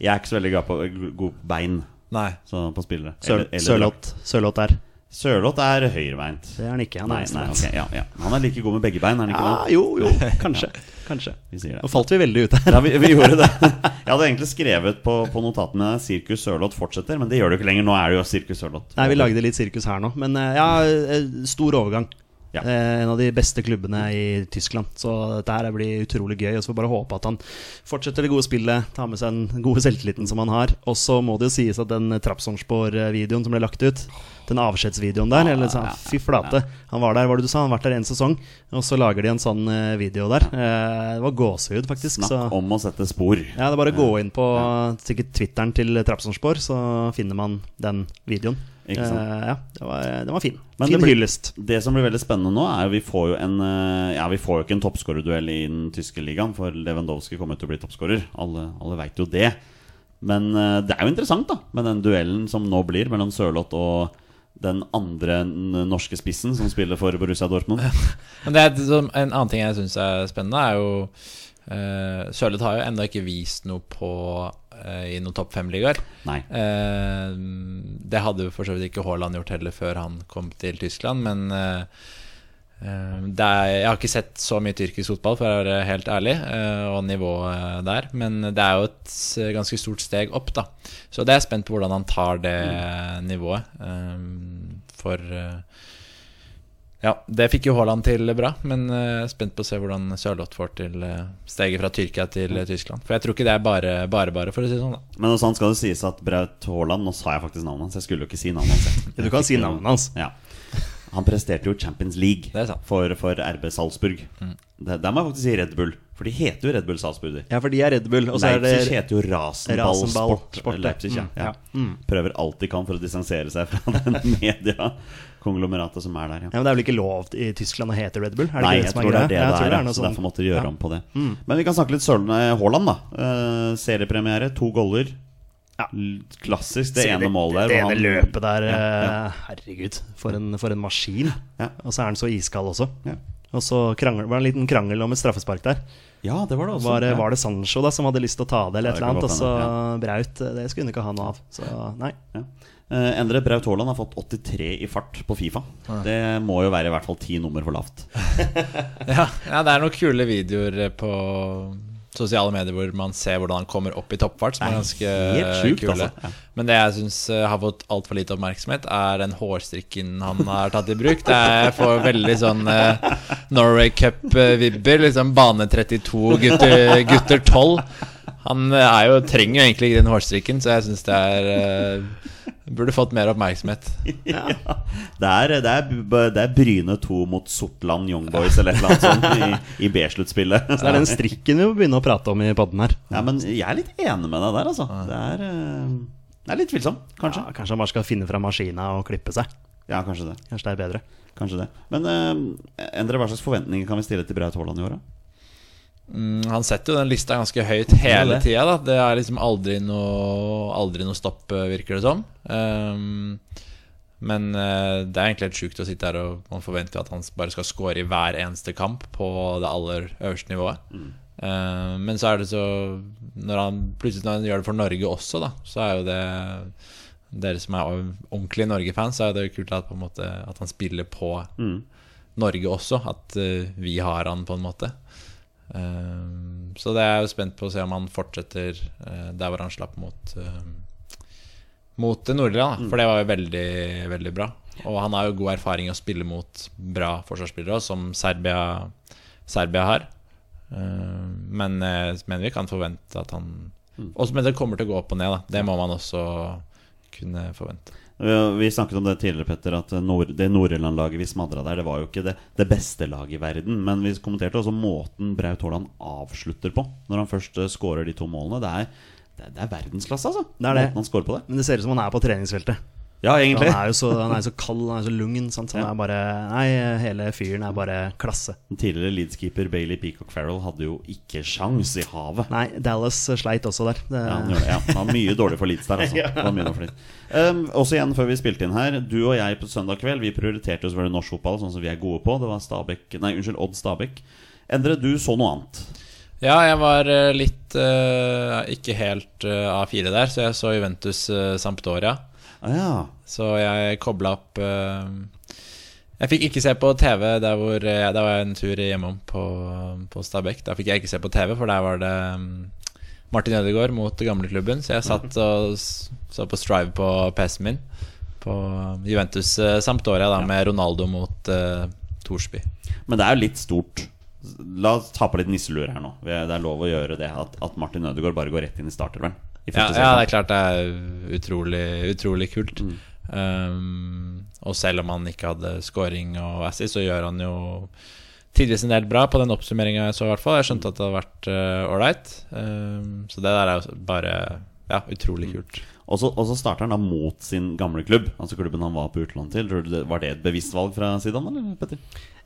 Jeg er ikke så veldig glad på god bein Nei. så på spillere. Sør Sørloth Sørloth der. Sørloth er høyrebeint. Det er han ikke. Han er nei, nei, okay, ja, ja. Han er like god med begge bein, er han ikke Ja, jo, jo. (laughs) Kanskje. Kanskje. Vi sier det. Nå falt vi veldig ut her. Ja, vi, vi gjorde det. (laughs) Jeg hadde egentlig skrevet på, på notatene 'Sirkus Sørloth fortsetter', men det gjør det jo ikke lenger. Nå er det jo Sirkus Sørloth. Nei, vi lagde litt sirkus her nå. Men eh, ja, eh, stor overgang. Ja. Eh, En av de beste klubbene i Tyskland. Så dette her blir utrolig gøy. Og så får vi bare håpe at han fortsetter det gode spillet, tar med seg den gode selvtilliten som han har. Og så må det jo sies at den Trapsonsborg-videoen som ble lagt ut, den avskjedsvideoen der eller så, Fy flate. Han var der, var det du sa? Han har vært der en sesong, og så lager de en sånn eh, video der. Eh, Det var gåsehud, faktisk. Så Snakk om å sette spor. ja, det er bare å gå inn på sikkert Twitteren til Trapsonsborg, så finner man den videoen. Ikke sant. Eh, ja, det var, den var fin. Men fin det blir- hyllest. Det som blir veldig spennende nå, er jo vi får jo en eh, Ja, vi får jo ikke en toppskårerduell i den tyske ligaen, for Lewandowski kommer til å bli toppskårer. Alle, alle veit jo det. Men eh, det er jo interessant, da, med den duellen som nå blir mellom Sørloth og den andre norske spissen som spiller for Borussia Dortmund. (laughs) Men det er, en annen ting jeg syns er spennende, er jo uh, Sørloth har jo ennå ikke vist noe på i noen topp fem-ligaer. Eh, det hadde for så vidt ikke Haaland gjort heller før han kom til Tyskland, men eh, eh, er, jeg har ikke sett så mye tyrkisk fotball, for å være helt ærlig, eh, og nivået der. Men det er jo et eh, ganske stort steg opp, da. Så det er jeg spent på hvordan han tar det nivået. eh, for eh, Ja, det fikk jo Haaland til bra, men uh, spent på å se hvordan Sørloth får til uh, steget fra Tyrkia til uh, Tyskland. For jeg tror ikke det er bare bare, bare for å si det sånn. da Men sånn skal det sies at Braut Haaland Nå sa jeg faktisk navnet hans. Jeg skulle jo ikke si navnet hans. jeg. (laughs) Du kan si navnet hans. Ja. Han presterte jo Champions League Det er sant. for, for RB Salzburg. Det, der må jeg faktisk si Red Bull, for de heter jo Red Bull Salzburg. de. Ja, for de er Red Bull. Og så er det Leipzig heter jo Rasenball Rasenball Sport. Sport. Leipzig, ja. Mm, ja. Mm. Prøver alt de kan for å distansere seg fra (laughs) den media-konglomeratet som er der. Ja. Ja, men Det er vel ikke lov i Tyskland å hete Red Bull? Er det Nei, jeg som tror det er det det er. det er så Så derfor sånn- måtte de gjøre Ja. om på det. Mm. Men vi kan snakke litt Søren eh, Haaland, da. Uh, seriepremiere, to goller. Ja. Klassisk, det det ene målet der. Det ene han- løpet der, eh, herregud. For en, for en maskin. Ja. Og så er han så iskald også. Ja. Og så krangel, var det en liten krangel om et straffespark der. ja, det var det også. Var, ja. var det Sancho da som hadde lyst til å ta det, eller et eller annet? Og så ja. Braut Det skulle hun ikke ha noe av. Så nei. Ja. Eh, Endre Braut Haaland har fått 83 i fart på Fifa. Det må jo være i hvert fall ti nummer for lavt. (laughs) Ja, ja, det er noen kule videoer eh, på sosiale medier hvor man ser hvordan han kommer opp i toppfart, som er ganske helt sjukt, kule. altså. Ja. Men det jeg syns har fått altfor lite oppmerksomhet, er den hårstrikken han har tatt i bruk. Det er får veldig sånn eh, Norway Cup-vibber. Liksom bane 32, gutter, gutter 12. Han eh, er jo, trenger jo egentlig ikke den hårstrikken, så jeg syns det er uh, Burde fått mer oppmerksomhet. (laughs) Det, er, det, er, det er Bryne 2 mot Sortland Young Boys eller et eller annet sånt i, i B-sluttspillet. Så det er den strikken vi må begynne å prate om i podden her. Ja, men jeg er litt enig med deg der, altså. Det er, uh, det er litt tvilsomt, kanskje. Ja, kanskje han bare skal finne fram maskina og klippe seg. Ja, kanskje det. Kanskje det er bedre. Kanskje det. Men uh, Endre, hva slags forventninger kan vi stille til Braut Haaland i år? da? Mm, han setter jo den lista ganske høyt hele det. tida. da. Det er liksom aldri noe, aldri noe stopp, eh, virker det som. Um, men uh, det er egentlig helt sjukt å sitte her og man forventer at han bare skal score i hver eneste kamp på det aller øverste nivået. Ehm, men så er det så Når han plutselig når han gjør det for Norge også, da, så er jo det Dere som er ordentlige Norge-fans, så er det jo kult at, på en måte, at han spiller på Mm. Norge også. At uh, vi har han, på en måte. Ehm, så det er jeg jo spent på å se om han fortsetter eh, der hvor han slapp mot uh, Mot Nord-Irland, da. For det var jo veldig, veldig bra. Og han har jo god erfaring i å spille mot bra forsvarsspillere, som Serbia, Serbia har. Ehm, men jeg mener vi kan forvente at han Og som det kommer til å gå opp og ned, da. Det må man også kunne forvente. Vi snakket om det tidligere, Petter, at Nord det Nord-Irland-laget vi smadra der, det var jo ikke det, det beste laget i verden. Men vi kommenterte også måten Braut Haaland avslutter på når han først skårer scorer de to målene. Det er, det er, det er verdensklasse, altså. Det er det. Han på det. Men det ser ut som han er på treningsfeltet. Ja, egentlig. Han er jo så, han er så kald, han er så lugn. Sant? Han Ja. er bare Nei, hele fyren er bare klasse. Den tidligere Leeds-keeper Bailey Peacock Farrell hadde jo ikke sjans i havet. Nei, Dallas sleit også der. Det, Ja, han, gjorde ja. han var mye dårlig for Leeds der. Altså. (laughs) ja. var mye dårlig for Leeds. Um, også igjen før vi spilte inn her Du og jeg på søndag kveld Vi prioriterte jo selvfølgelig norsk fotball, sånn som vi er gode på. Det var Stabæk Nei, unnskyld, Odd Stabæk. Endre, du så noe annet. Ja, jeg var eh, litt uh, Ikke helt uh, A4 der, så jeg så Juventus uh, Sampdoria. Ah, ja. Så jeg kobla opp eh, Jeg fikk ikke se på TV der hvor jeg, Der var jeg en tur hjemom på, på Stabekk. Da fikk jeg ikke se på TV, for der var det mm, Martin Ødegaard mot gamleklubben. Så jeg satt og s- så på Strive på PC-en min. På Juventus samt Sampdoria da med Ronaldo mot uh, Thorsby. Men det er jo litt stort. La oss ta på litt nisselur her nå. Det er lov å gjøre det at, at Martin Ødegaard bare går rett inn i startervern. Ja, ja, det er klart det er utrolig, utrolig kult. Um, og selv om han ikke hadde scoring og assist, så gjør han jo tidvis en del bra på den oppsummeringa jeg så, i hvert fall. Jeg skjønte at det hadde vært ålreit. um, så det der er jo bare ja, utrolig kult. Og så, og så starter han da mot sin gamle klubb, altså klubben han var på utlån til. Var det et bevisst valg fra siden, eller, Petter?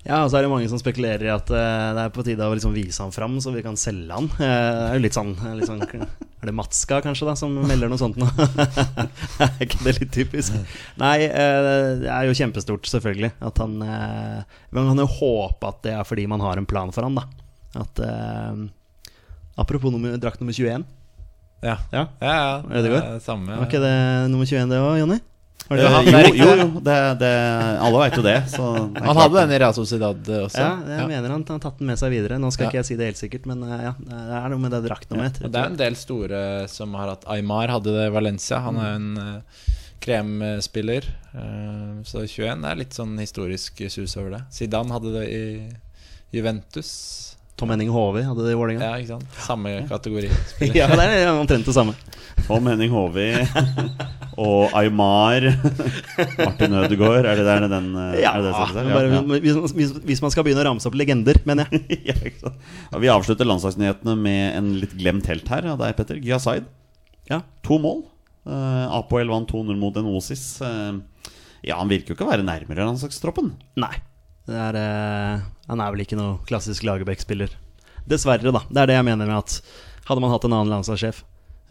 Ja, og så er det mange som spekulerer i at eh, det er på tide å liksom vise han fram, så vi kan selge han. Eh, det er jo litt sånn, eh, litt sånn Er det Matska kanskje da som melder noe sånt nå? (laughs) er ikke det litt typisk? Nei, det er jo kjempestort, selvfølgelig. At han eh, Man kan jo håpe at det er fordi man har en plan for han, da. At Apropos nummer, drakt nummer 21. Ja, Ja, ja, ja Ødegaard? det samme. Var ikke det nummer 21 det òg, Jonny? Eh, jo, det jo, jo, det, det, alle veit jo det. Så det Han hadde den i Real Sociedad også. Ja, jeg mener han har tatt den med seg videre. Nå skal Ja. ikke jeg si det helt sikkert, men eh, ja, det er noe med det draktnummeret. Ja. det er en del store som har hatt Aymar hadde det i Valencia. Han er en eh, kremspiller. Eh, så 21 er litt sånn historisk sus over det. Zidane hadde det i Juventus. Tom Henning Håvi hadde det i Vålerenga. Ja, ikke sant? Samme kategori. (laughs) Ja, det er omtrent det samme. Tom Henning Håvi og Aymar Martin Ødegaard. Er det der den eh, Ja, er det det Ja, ja. Hvis, hvis, hvis man skal begynne å ramse opp legender, mener jeg. (laughs) ja, ikke sant? Ja, vi avslutter landslagsnyhetene med en litt glemt helt her av deg, Petter. Gyasaid. Ja. To mål. Uh, Apoel vant 2-0 mot Enosis. Uh, ja, han virker jo ikke å være nærmere landslagstroppen. Nei. Er, eh, han er vel ikke noe klassisk Lagerbäck-spiller. Dessverre, da. Det er det jeg mener med at hadde man hatt en annen landslagssjef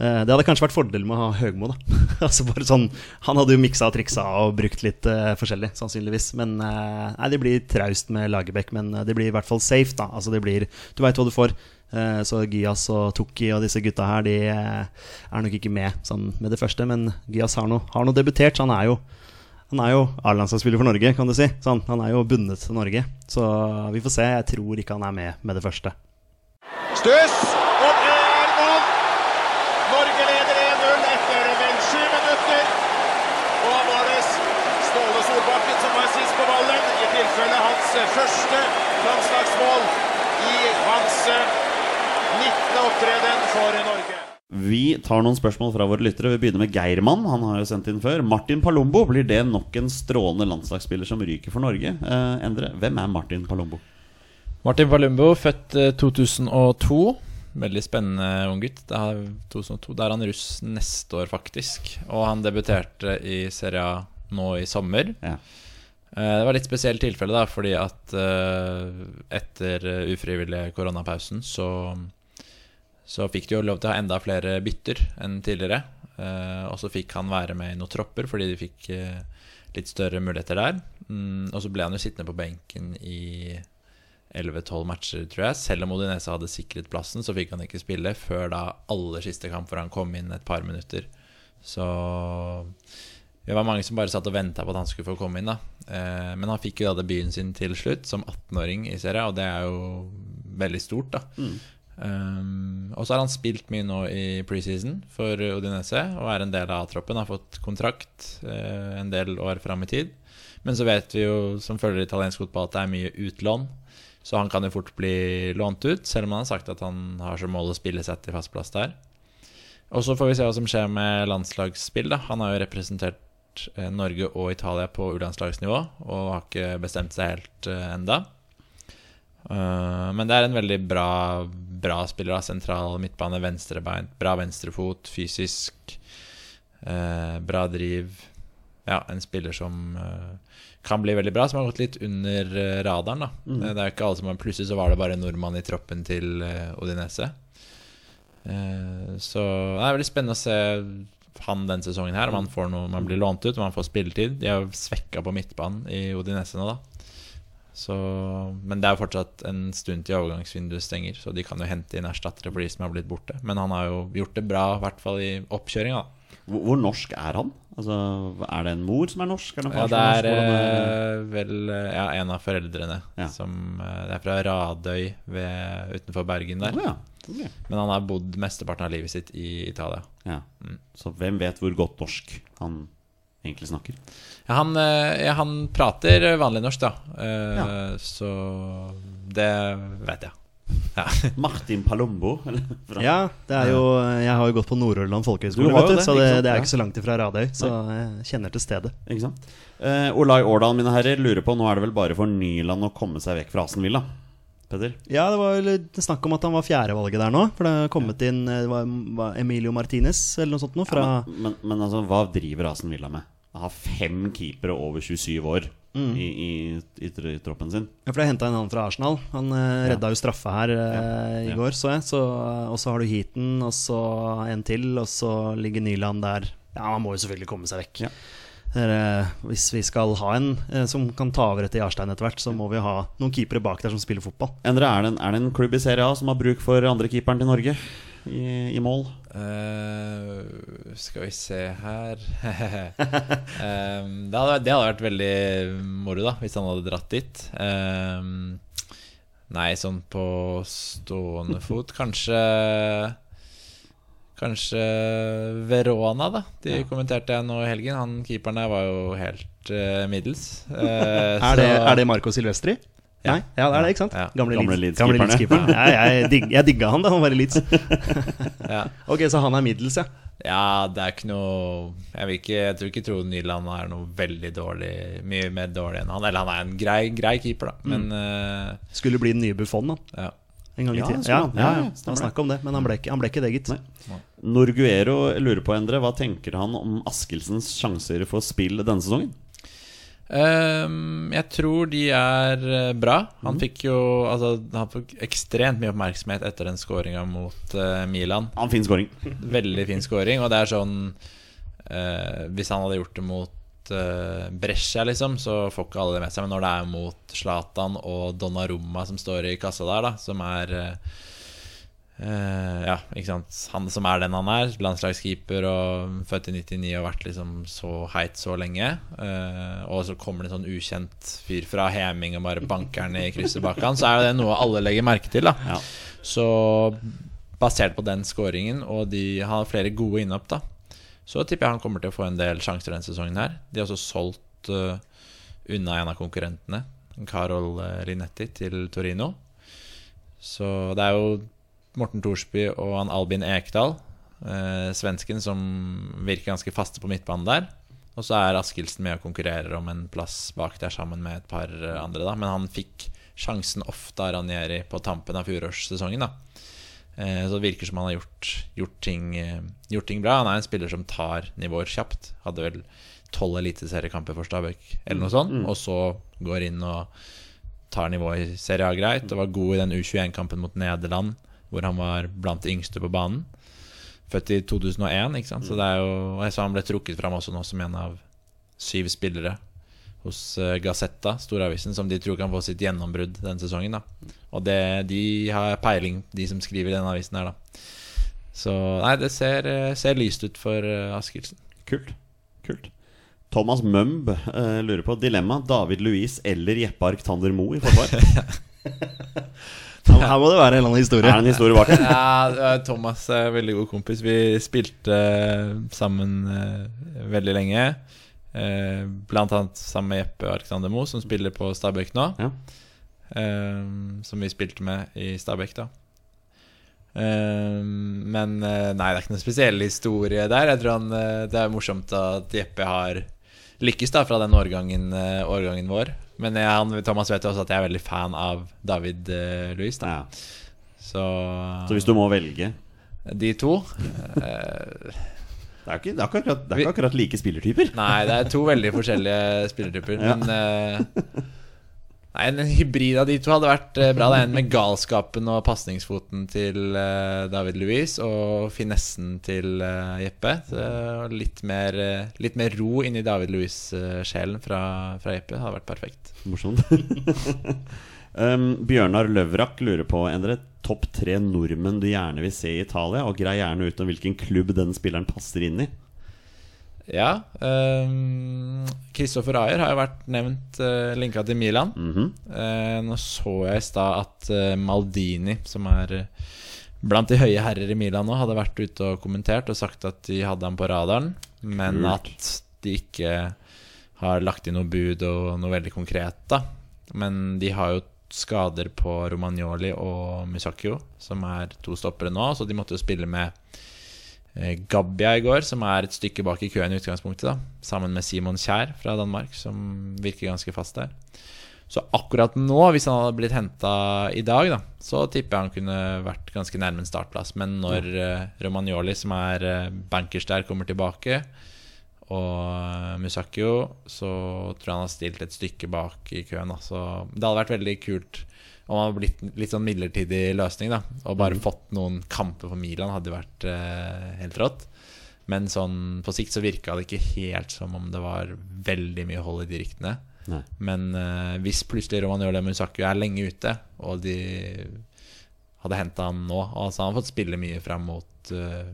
eh, Det hadde kanskje vært fordelen med å ha Høgmo, da. (laughs) altså bare sånn, han hadde jo miksa og triksa og brukt litt eh, forskjellig, sannsynligvis. Men eh, nei, det blir traust med Lagerbäck, men eh, det blir i hvert fall safe, da. Altså det blir Du veit hva du får. Eh, Så Gias og Tukki og disse gutta her, de er nok ikke med sånn med det første. Men Gias har nå debutert, så han er jo han er jo A-landslagsspiller for Norge, kan du si. Så han, han er jo bundet til Norge. Så vi får se. Jeg tror ikke han er med med det første. Stuss! Og det er mål! Norge leder 1-0 etter vel sju minutter. Og nå er det Ståle Solbakken som var sist på ballen. I tilfelle hans første landslagsmål i hans eh, 19. opptreden for Norge. Vi tar noen spørsmål fra våre lyttere. Vi begynner med Geirmann. Han har jo sendt inn før. Martin Palombo, blir det nok en strålende landslagsspiller som ryker for Norge? Eh, Endre, hvem er Martin Palombo? Martin Palumbo, født eh, 2002. Veldig spennende ung gutt. Det er 2002. Der er han russ neste år, faktisk. Og han debuterte i Serie A nå i sommer. Ja. Eh, Det var litt spesielt tilfelle, da, fordi at eh, etter eh, ufrivillig koronapausen så, så fikk de jo lov til å ha enda flere bytter enn tidligere. Eh, og så fikk han være med i noen tropper fordi de fikk eh, litt større muligheter der. Mm, og så ble han jo sittende på benken i 11-12 matcher, tror jeg. Selv om Odinese hadde sikret plassen, så fikk han ikke spille før da aller siste kamp, hvor han kom inn et par minutter. Så det var mange som bare satt og venta på at han skulle få komme inn. da eh, Men han fikk jo da debuten sin til slutt, som 18-åring i serien, og det er jo veldig stort. da Um, og så har han spilt mye nå i preseason for Odinese og er en del av A-troppen. Har fått kontrakt uh, en del år fram i tid. Men så vet vi jo som følger italiensk fotball at det er mye utlån. Så han kan jo fort bli lånt ut, selv om han har sagt at han har som mål å spille seg til fast plass der. Og så får vi se hva som skjer med landslagsspill. da Han har jo representert eh, Norge og Italia på U-landslagsnivå og har ikke bestemt seg helt uh, enda. Eh, men det er en veldig bra, bra spiller. Da. Sentral midtbane, venstrebein, bra venstrefot, fysisk. eh, bra driv. Ja, en spiller som eh, kan bli veldig bra, som har gått litt under radaren. Da. Eh, Det er jo ikke alle som har Plutselig så var det bare en nordmann i troppen til Odinese. Så det er veldig spennende å se han den sesongen her. Om han, får noe, om han blir lånt ut, om han får spilletid. De har svekka på midtbanen i Odinese nå, da. Så, men det er jo fortsatt en stund til overgangsvinduet stenger, så de kan jo hente inn erstattere for de som har blitt borte. Men han har jo gjort det bra, i hvert fall i oppkjøringa. Hvor, hvor norsk er han? Altså, Er det en mor som er norsk? Er det Ja, det er er- eh, vel eh, ja, en av foreldrene Ja. som eh, Det er fra Radøy ved, utenfor Bergen der. Oh, ja. ok. Men han har bodd mesteparten av livet sitt i Italia. ja. Mm. Så hvem vet hvor godt norsk han egentlig snakker? Ja, han, eh, ja, han prater vanlig norsk, da. Eh, Ja. Så det vet jeg. Ja. (laughs) Martin Palombo? Eller? Ja, det er jo Jeg har jo gått på Nord-Ørland folkehøgskole, så det, det er ikke så langt ifra Radøy. Så jeg kjenner til stedet. Ikke sant? Uh, Olai Årdal, mine herrer, lurer på Nå er det vel bare for Nyland å komme seg vekk fra Asenvilla? Petter? Ja, det var vel snakk om at han var fjerdevalget der nå. For det har kommet inn det var, var Emilio Martinez eller noe sånt noe fra Ja, men, men, men altså, hva driver Asenvilla med? Å ha fem keepere over 27 år Mm. i, i, i, i troppen sin? Ja, for det henta en annen fra Arsenal. Han eh, redda jo straffe her eh, Ja, i ja. går, så jeg. Så, og så har du Heaton, og så en til, og så ligger Nyland der. Ja, han må jo selvfølgelig komme seg vekk. Ja. Dere, hvis vi skal ha en eh, som kan ta over etter Jarstein etter hvert, så må vi ha noen keepere bak der som spiller fotball. Endre, er det, en, er det en klubb i Serie A som har bruk for andre keeperen til Norge i, i mål? Eh, skal vi se her (laughs) um, det, hadde, det hadde vært veldig moro, da, hvis han hadde dratt dit. Um, nei, sånn på stående fot Kanskje Kanskje Verona, da. De kommenterte jeg nå i helgen. Han keeperen der var jo helt uh, middels. Uh, (laughs) Er det, så- er det Marco Silvestri? Nei, ja, det er det, ikke sant? Ja. Gamle, Gamle Leeds-keeperen, Leeds-keeperen. (laughs) Ja, jeg, dig, jeg digga han da han var i Leeds. (laughs) ja. Ok, så han er middels, ja. ja, det er ikke noe Jeg, vil ikke, jeg tror ikke Trond Nyland er noe veldig dårlig Mye mer dårlig enn han. Eller han er en grei, grei keeper, da. Men eh, Skulle bli den nye Buffon, da. ja. En gang i Ja, tiden. Ja, han. ja, Ja, ja, ja, Det stemmer var snakk om det, men han ble ikke, han ble ikke det, gitt. Nei. Norguero lurer på, Endre, hva tenker han om Askildsens sjanser for spill denne sesongen? Ehm, jeg tror de er eh, bra. Han fikk jo Altså, han fikk ekstremt mye oppmerksomhet etter den skåringa mot uh, Milan. Han fin scoring. (laughs) Veldig fin scoring, og det er sånn uh, Hvis han hadde gjort det mot uh, Brescia, liksom, så får ikke alle det med seg. Men når det er mot Zlatan og Donnarumma som står i kassa der, da, som er eh, eh, ja, ikke sant. Han som er den han er, landslagskeeper og født i 99 og vært liksom så heit så lenge. Uh, og så kommer det en sånn ukjent fyr fra Heming og bare banker han i krysset bak han, så er jo det noe alle legger merke til. da Ja. Så basert på den scoringen, og de har flere gode innhopp, da, så tipper jeg han kommer til å få en del sjanser denne sesongen her. De har også solgt uh, unna en av konkurrentene, Carol Rinetti, til Torino. Så det er jo Morten Thorsby og han Albin Ekdal, eh, svensken, som virker ganske faste på midtbanen der. Og så er Askildsen med og konkurrerer om en plass bak der sammen med et par eh, andre, da. Men han fikk sjansen ofte av Ranieri på tampen av fjorårssesongen, da. Eh, Så det virker som han har gjort, gjort, ting, eh, gjort ting bra. Han er en spiller som tar nivåer kjapt. Hadde vel tolv eliteseriekamper for Stabæk, eller noe sånt. Og så går inn og tar nivået i Serie A greit. Og var god i den U21-kampen mot Nederland, hvor han var blant de yngste på banen. Født i 2001, ikke sant. Så det er jo og jeg så han ble trukket fram også nå som en av syv spillere hos eh, Gazetta, storavisen, som de tror kan få sitt gjennombrudd denne sesongen. da Og det, de har peiling, de som skriver den avisen her, da. Så nei, det ser, eh, ser lyst ut for uh, Askildsen. Kult. Kult. Thomas Mumb uh, lurer på dilemma. David Louise eller Jeppe Arctander Moe i forsvar? (laughs) (laughs) Her må det være en eller annen historie. er det en historie bak? Ja, Thomas er veldig god kompis. Vi spilte eh, sammen eh, veldig lenge. Eh, blant annet sammen med Jeppe Arctander Moe, som spiller på Stabæk nå. Ja. som vi spilte med i Stabæk, da. Men nei, det er ikke noen spesiell historie der. Jeg tror han, det er morsomt at Jeppe har lykkes da fra den årgangen, årgangen vår. Men jeg, han, Thomas vet jo også at jeg er veldig fan av David uh, Louis. Da. Ja. Så, Så hvis du må velge de to uh, Det er ikke, det er ikke, akkurat, det er ikke akkurat like spillertyper. Nei, det er to veldig forskjellige spillertyper. Ja. Men eh, Nei, En hybrid av de to hadde vært eh, bra. Det er en med galskapen og pasningsfoten til eh, David Louis og finessen til eh, Jeppe. Så litt, mer, litt mer ro inni David Louis-sjelen fra, fra Jeppe hadde vært perfekt. Morsomt. (laughs) um, Bjørnar Løvrak lurer på Endre, topp tre nordmenn du gjerne vil se i Italia, og grei gjerne ut om hvilken klubb den spilleren passer inn i. Ja. Um, Ayer har jo vært nevnt uh, linka til Milan. Mm -hmm. uh, nå så jeg i stad at uh, Maldini, som er eh, blant de høye herrer i Milan nå, hadde vært ute og kommentert og sagt at de hadde ham på radaren, men Kult. at de ikke har lagt inn noe bud og noe veldig konkret, da. Men de har jo skader på Romagnoli og Musacchio, som er to stoppere nå, så de måtte jo spille med eh, Gabbia i går, som er et stykke bak i køen i utgangspunktet, da. Sammen med Simon Kjær fra Danmark, som virker ganske fast der. Så akkurat nå, hvis han hadde blitt henta i dag, da, så tipper jeg han kunne vært ganske nærme en startplass. Men når eh, Romagnoli, som er uh, bankers der, kommer tilbake, og Musakio, så tror jeg han har stilt et stykke bak i køen. Da. Så det hadde vært veldig kult om han hadde blitt litt sånn midlertidig løsning, da. Og bare fått noen kamper for Milan, hadde vært eh, helt rått. Men sånn på sikt så virka det ikke helt som om det var veldig mye hold i de ryktene. Nei. Men eh, hvis plutselig Romagnoli og Musaku er lenge ute, og de hadde henta han nå altså Han har fått spille mye fram mot uh,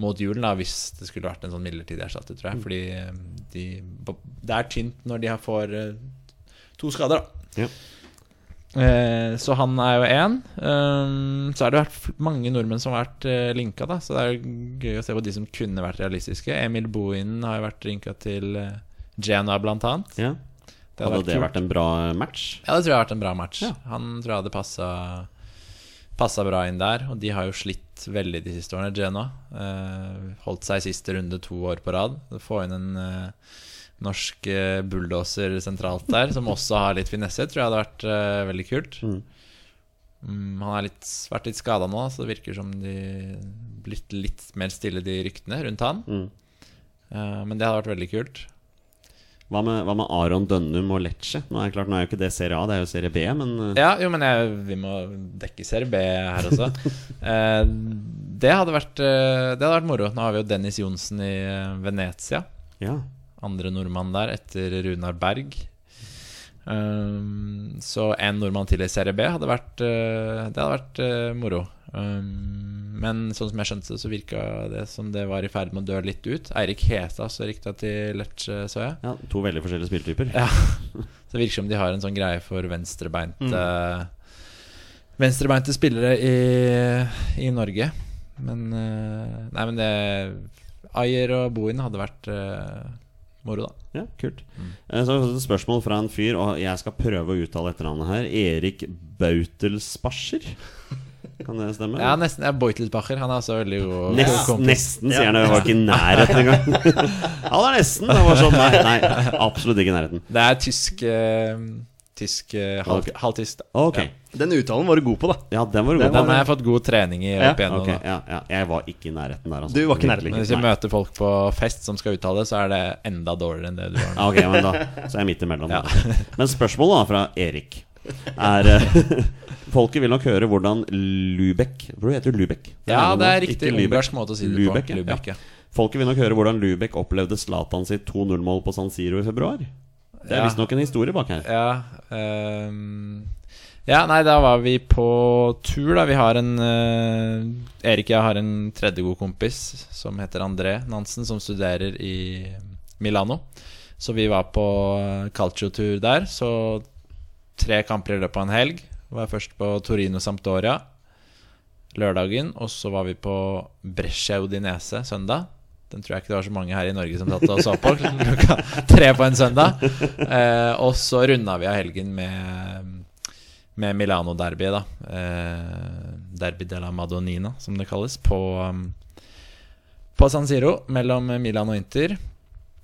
Mot julen, da hvis det skulle vært en sånn midlertidig erstatter, tror jeg. Fordi eh, de, det er tynt når de har får eh, to skader, da. Ja. Eh, så han er jo én. Um, så har det vært mange nordmenn som har vært uh, linka, da. Så det er gøy å se på de som kunne vært realistiske. Emil Bohinen har jo vært linka til uh, Genoa, blant annet. Ja. Det hadde Hadde det vært en bra match? Ja, det tror jeg har vært en bra match. Ja. Han tror jeg hadde passa Passa bra inn der, og de har jo slitt veldig de siste årene. Genoa eh, holdt seg siste runde to år på rad. Få inn en eh, norsk eh, bulldoser sentralt der, som også har litt finesse, tror jeg hadde vært uh, veldig kult. Mm. Um, han har litt, vært litt skada nå, så det virker som de blitt litt mer stille, de ryktene rundt han. Mm. Uh, men det hadde vært veldig kult. Hva med, hva med Aron Dønnum og Lecce? Nå er, det klart, nå er jo ikke det Serie A, det er jo Serie B, men Ja, jo, men jeg, vi må dekke Serie B her også. (laughs) eh, det, hadde vært, det hadde vært moro. Nå har vi jo Dennis Johnsen i Venezia. ja. Andre nordmann der, etter Runar Berg. Um, så en nordmann til i Serie B hadde vært uh, Det hadde vært uh, moro. Um, men sånn som jeg skjønte det, så virka det som det var i ferd med å dø litt ut. Eirik Heta så rykta til Lecce, så jeg. ja. To veldig forskjellige spilletyper. Ja. Så det virker som de har en sånn greie for venstrebeinte Venstrebeinte spillere i, i Norge. Men uh, Nei, men det Ayer og Bohin hadde vært moro, da. Ja, kult. Mm. Eh, Så har vi fått et spørsmål fra en fyr, og jeg skal prøve å uttale etternavnet her. Erik Bautelsbacher. Kan det stemme? Ja, nesten. Ja, Beutelsbacher. Han er også veldig god Nest, kompis. nesten, sier han. Jeg var ikke i nærheten engang. (laughs) Han er nesten. Det var sånn, nei, nei, absolutt ikke i nærheten. Det er tysk eh, Tysk eh, halv, okay. halvtysk, Okay. Ja. Den uttalen var du god på, da. Ja, den var du Den god Den på. har jeg fått god trening i Ja. opp igjennom. Okay, ja, ja. Jeg var ikke i nærheten der. Altså. Du var ikke nærheten. Men hvis jeg Nei. møter folk på fest som skal uttale, så er det enda dårligere enn det du har nå. Ok, men da Så er jeg midt imellom. Ja. (laughs) Men spørsmålet da fra Erik er eh, (laughs) Folket vil nok høre hvordan Lubek Hvor heter det Lubek? Ja, det er riktig ungarsk måte å si det Lübeck, på. ja. Lübeck, ja. Folket vil nok høre hvordan Lubek opplevde Zlatan sitt 2-0-mål på San Siro i februar. Det er Ja. visstnok en historie bak her. Ja, um, ja, nei, da var vi på tur, da. Vi har en uh, Erik og jeg har en tredje god kompis som heter André Nansen, som studerer i Milano. Så vi var på calcio-tur der. Så tre kamper i løpet av en helg. Var først på Torino Sampdoria lørdagen, og så var vi på Brescia Udinese søndag. Den tror jeg ikke det var så mange her i Norge som satt og så på (laughs) klokka tre på en søndag. Eh, og så runda vi av helgen med, med Milano-derby, da. Eh, derby della Madonnina, som det kalles, på, på San Siro mellom Milan og Inter.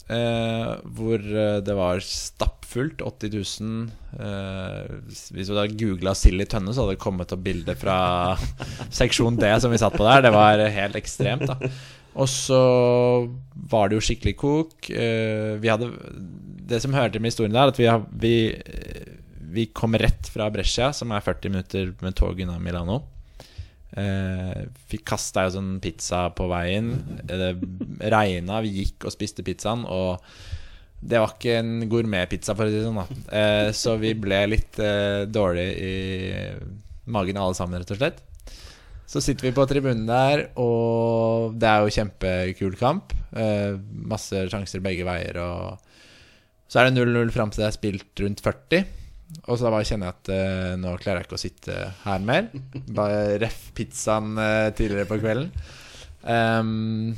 Eh, hvor eh, det var stappfullt. 80 000. Eh, hvis du da googla Silly Tønne, så hadde det kommet opp bilder fra (laughs) seksjon D som vi satt på der. Det var helt ekstremt, da. Og så var det jo skikkelig kok. Eh, vi hadde Det som hører til med historien der, at vi, vi, eh, vi kom rett fra Brescia, som er 40 minutter med tog unna Milano. Eh, fikk kasta jo sånn pizza på veien. Det regna, vi gikk og spiste pizzaen, og det var ikke en gourmetpizza, for å si det sånn. da Så vi ble litt dårlige dårlig i magen alle sammen, rett og slett. Så sitter vi på tribunen der, og det er jo kjempekul kamp. Eh, masse sjanser begge veier, og så er det 0-0 fram til det er spilt rundt 40. Og så da bare kjenner jeg at eh, nå klarer jeg ikke å sitte her mer. Bare ref pizzaen eh, tidligere på kvelden. Um,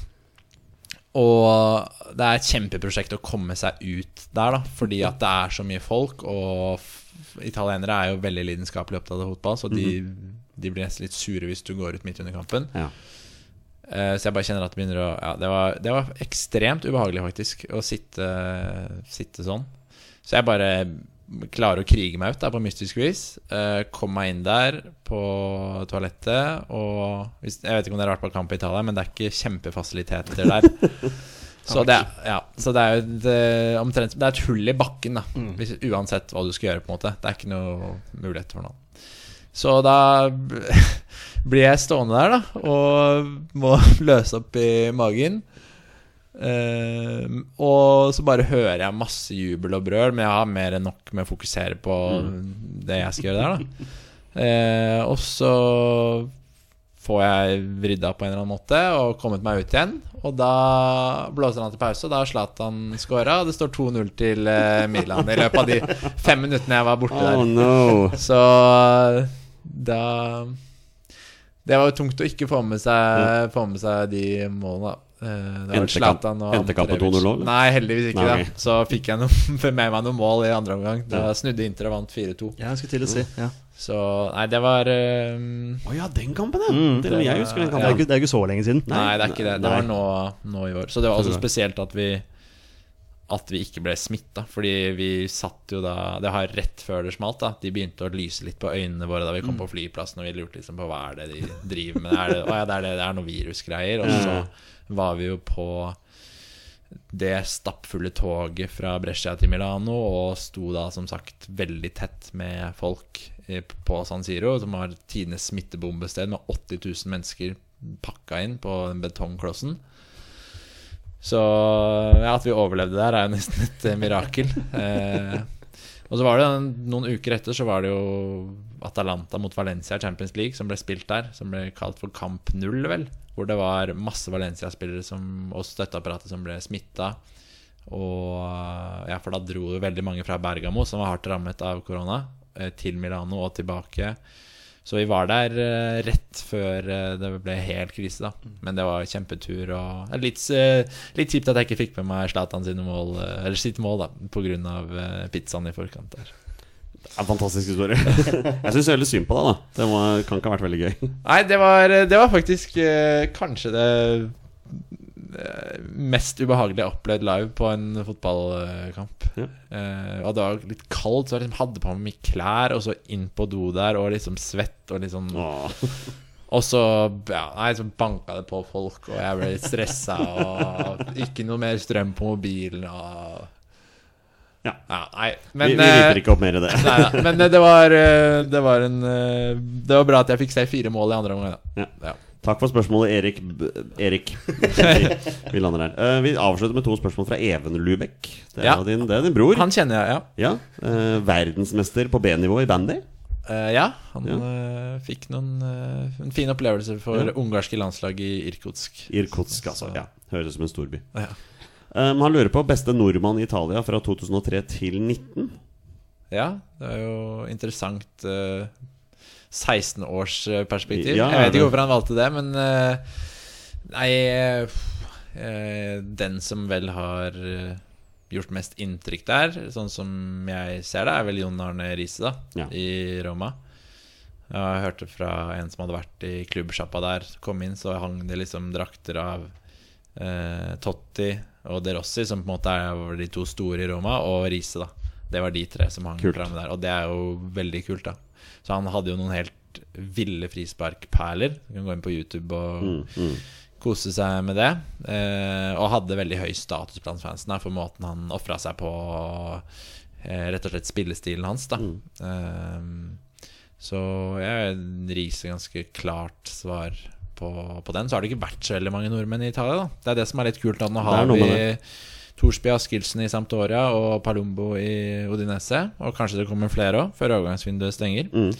og det er et kjempeprosjekt å komme seg ut der, da, fordi at det er så mye folk. Og italienere er jo veldig lidenskapelig opptatt av fotball, så de, de blir nesten litt sure hvis du går ut midt under kampen. Ja. Eh, så jeg bare kjenner at det begynner å Ja, det var, det var ekstremt ubehagelig, faktisk, å sitte, sitte sånn. Så jeg bare klarer å krige meg ut da, på mystisk vis. Eh, kom meg inn der på toalettet. Og hvis, Jeg vet ikke om dere har vært på kamp i Italia, men det er ikke kjempefasiliteter der. (laughs) Så det, ja, så det er jo et, eh, omtrent Det er et hull i bakken, da. Hvis, uansett hva du skal gjøre. på en måte Det er ikke noe mulighet for noe. Så da (laughs) blir jeg stående der, da, og må (laughs) løse opp i magen. Uh, og så bare hører jeg masse jubel og brøl, men jeg har mer enn nok med å fokusere på det jeg skal gjøre der. Eh, og så får jeg rydda på en eller annen måte og kommet meg ut igjen. Og da blåser han til pause, og da har Zlatan scora. Og det står 2-0 til eh, Milan i løpet av de fem minuttene jeg var borte (laughs) Oh der. no. Så da Det var jo tungt å ikke få med seg, få med seg de målene, da. Eh, Det var Endte endte kampen 2-0 òg? eller? Nei, heldigvis ikke. Nei, da. Så fikk jeg noe, (laughs) med meg noen mål i andre omgang. Da snudde Inter og vant 4-2. Ja, jeg skulle til å si. Ja. Så nei, det var Å um... oh, ja, den kampen, ja. Mm. det, jeg husker den Det, er kampen. ikke, det er ikke så lenge siden. Nei, det er ikke det. Det Nei. var nå, nå i år. Så det var også spesielt at vi At vi ikke ble smitta. Fordi vi satt jo da Det har rett før det smalt. da De begynte å lyse litt på øynene våre da vi kom på flyplassen, og vi lurte liksom på hva er det de driver med. Er det, å ja, det er, det, det er noe virusgreier. Og så var vi jo på det stappfulle toget fra Brescia til Milano og sto da som sagt veldig tett med folk eh, på San Siro, som var tidenes smittebombested med 80 000 mennesker pakka inn på betongklossen. Så ja, at vi overlevde der, er jo nesten et eh, mirakel. Eh, og så var det noen uker etter så var det jo Atalanta mot Valencia i Champions League som ble spilt der. Som ble kalt for Kamp Null, vel. Hvor det var masse Valencia-spillere og støtteapparatet som ble smitta. Og ja, for da dro jo veldig mange fra Bergamo, som var hardt rammet av korona, eh, til Milano og tilbake. Så vi var der eh, rett før eh, det ble helt krise, da. Men det var kjempetur og eh, litt, litt kjipt at jeg ikke fikk med meg Zlatan sine mål, eller sitt mål, da, pga. Uh, pizzaen i forkant der. Det er en fantastisk historie. (laughs) jeg syns veldig synd på deg, da. Det må, kan ikke ha vært veldig gøy. Nei, det var, det var faktisk kanskje det mest ubehagelige jeg har opplevd live på en fotballkamp. Ja. Eh, og det var litt kaldt, så jeg liksom hadde på meg mye klær, og så inn på do der, og liksom svett og sånn Åh. (laughs) Og så ja, nei, så banka det på folk, og jeg ble litt stressa, og ikke noe mer strøm på mobilen, og Ja. nei, men vi vi eh, ikke opp mer i det. Nei nei, men eh, det var, eh, det var en eh, Det var bra at jeg fikk se fire mål i andre omgang. Ja. Ja. Takk for spørsmålet, Erik. B Erik. (laughs) vi lander her. Uh, vi avslutter med to spørsmål fra Even Lubek. Det er, Ja. din, det er din bror. Han kjenner jeg, ja. Ja, Uh, Verdensmester på B-nivå i bandy. Uh, ja, han Ja. Uh, fikk noen uh, en fin opplevelse for Ja. ungarske landslag i Irkutsk. Irkutsk, altså. Så- Ja, Høres ut som en storby. Ja. Um, han lurer på beste nordmann i Italia fra 2003 til 19. ja, det er jo interessant 16-årsperspektiv. Ja, jeg vet ikke hvorfor han valgte det, men eh, Nei eh, eh, Den som vel har gjort mest inntrykk der, sånn som jeg ser det, er vel Jon Arne Riise, da, Ja. i Roma. Jeg hørte fra en som hadde vært i klubbsjappa der, kom inn, så hang det liksom drakter av eh, Totti og De Rossi, som på en måte er de to store i Roma, og Riise, da. Det var de tre som hang Kult. der, og det er jo veldig kult, da. Så han hadde jo noen helt ville frisparkperler. Du kan gå inn på YouTube og Mm, mm. kose seg med det. Eh, og hadde veldig høy status blant fansen her for måten han ofra seg på. Eh, rett og slett spillestilen hans, da. Mm. Eh, så jeg riser ganske klart svar på, på den. Så har det ikke vært så veldig mange nordmenn i Italia, da. Det er det som er litt kult. Da. Nå Det har vi vi Torsby Askildsen i Sampdoria og Palumbo i Odinese. Og kanskje det kommer flere òg, før overgangsvinduet stenger. Mm.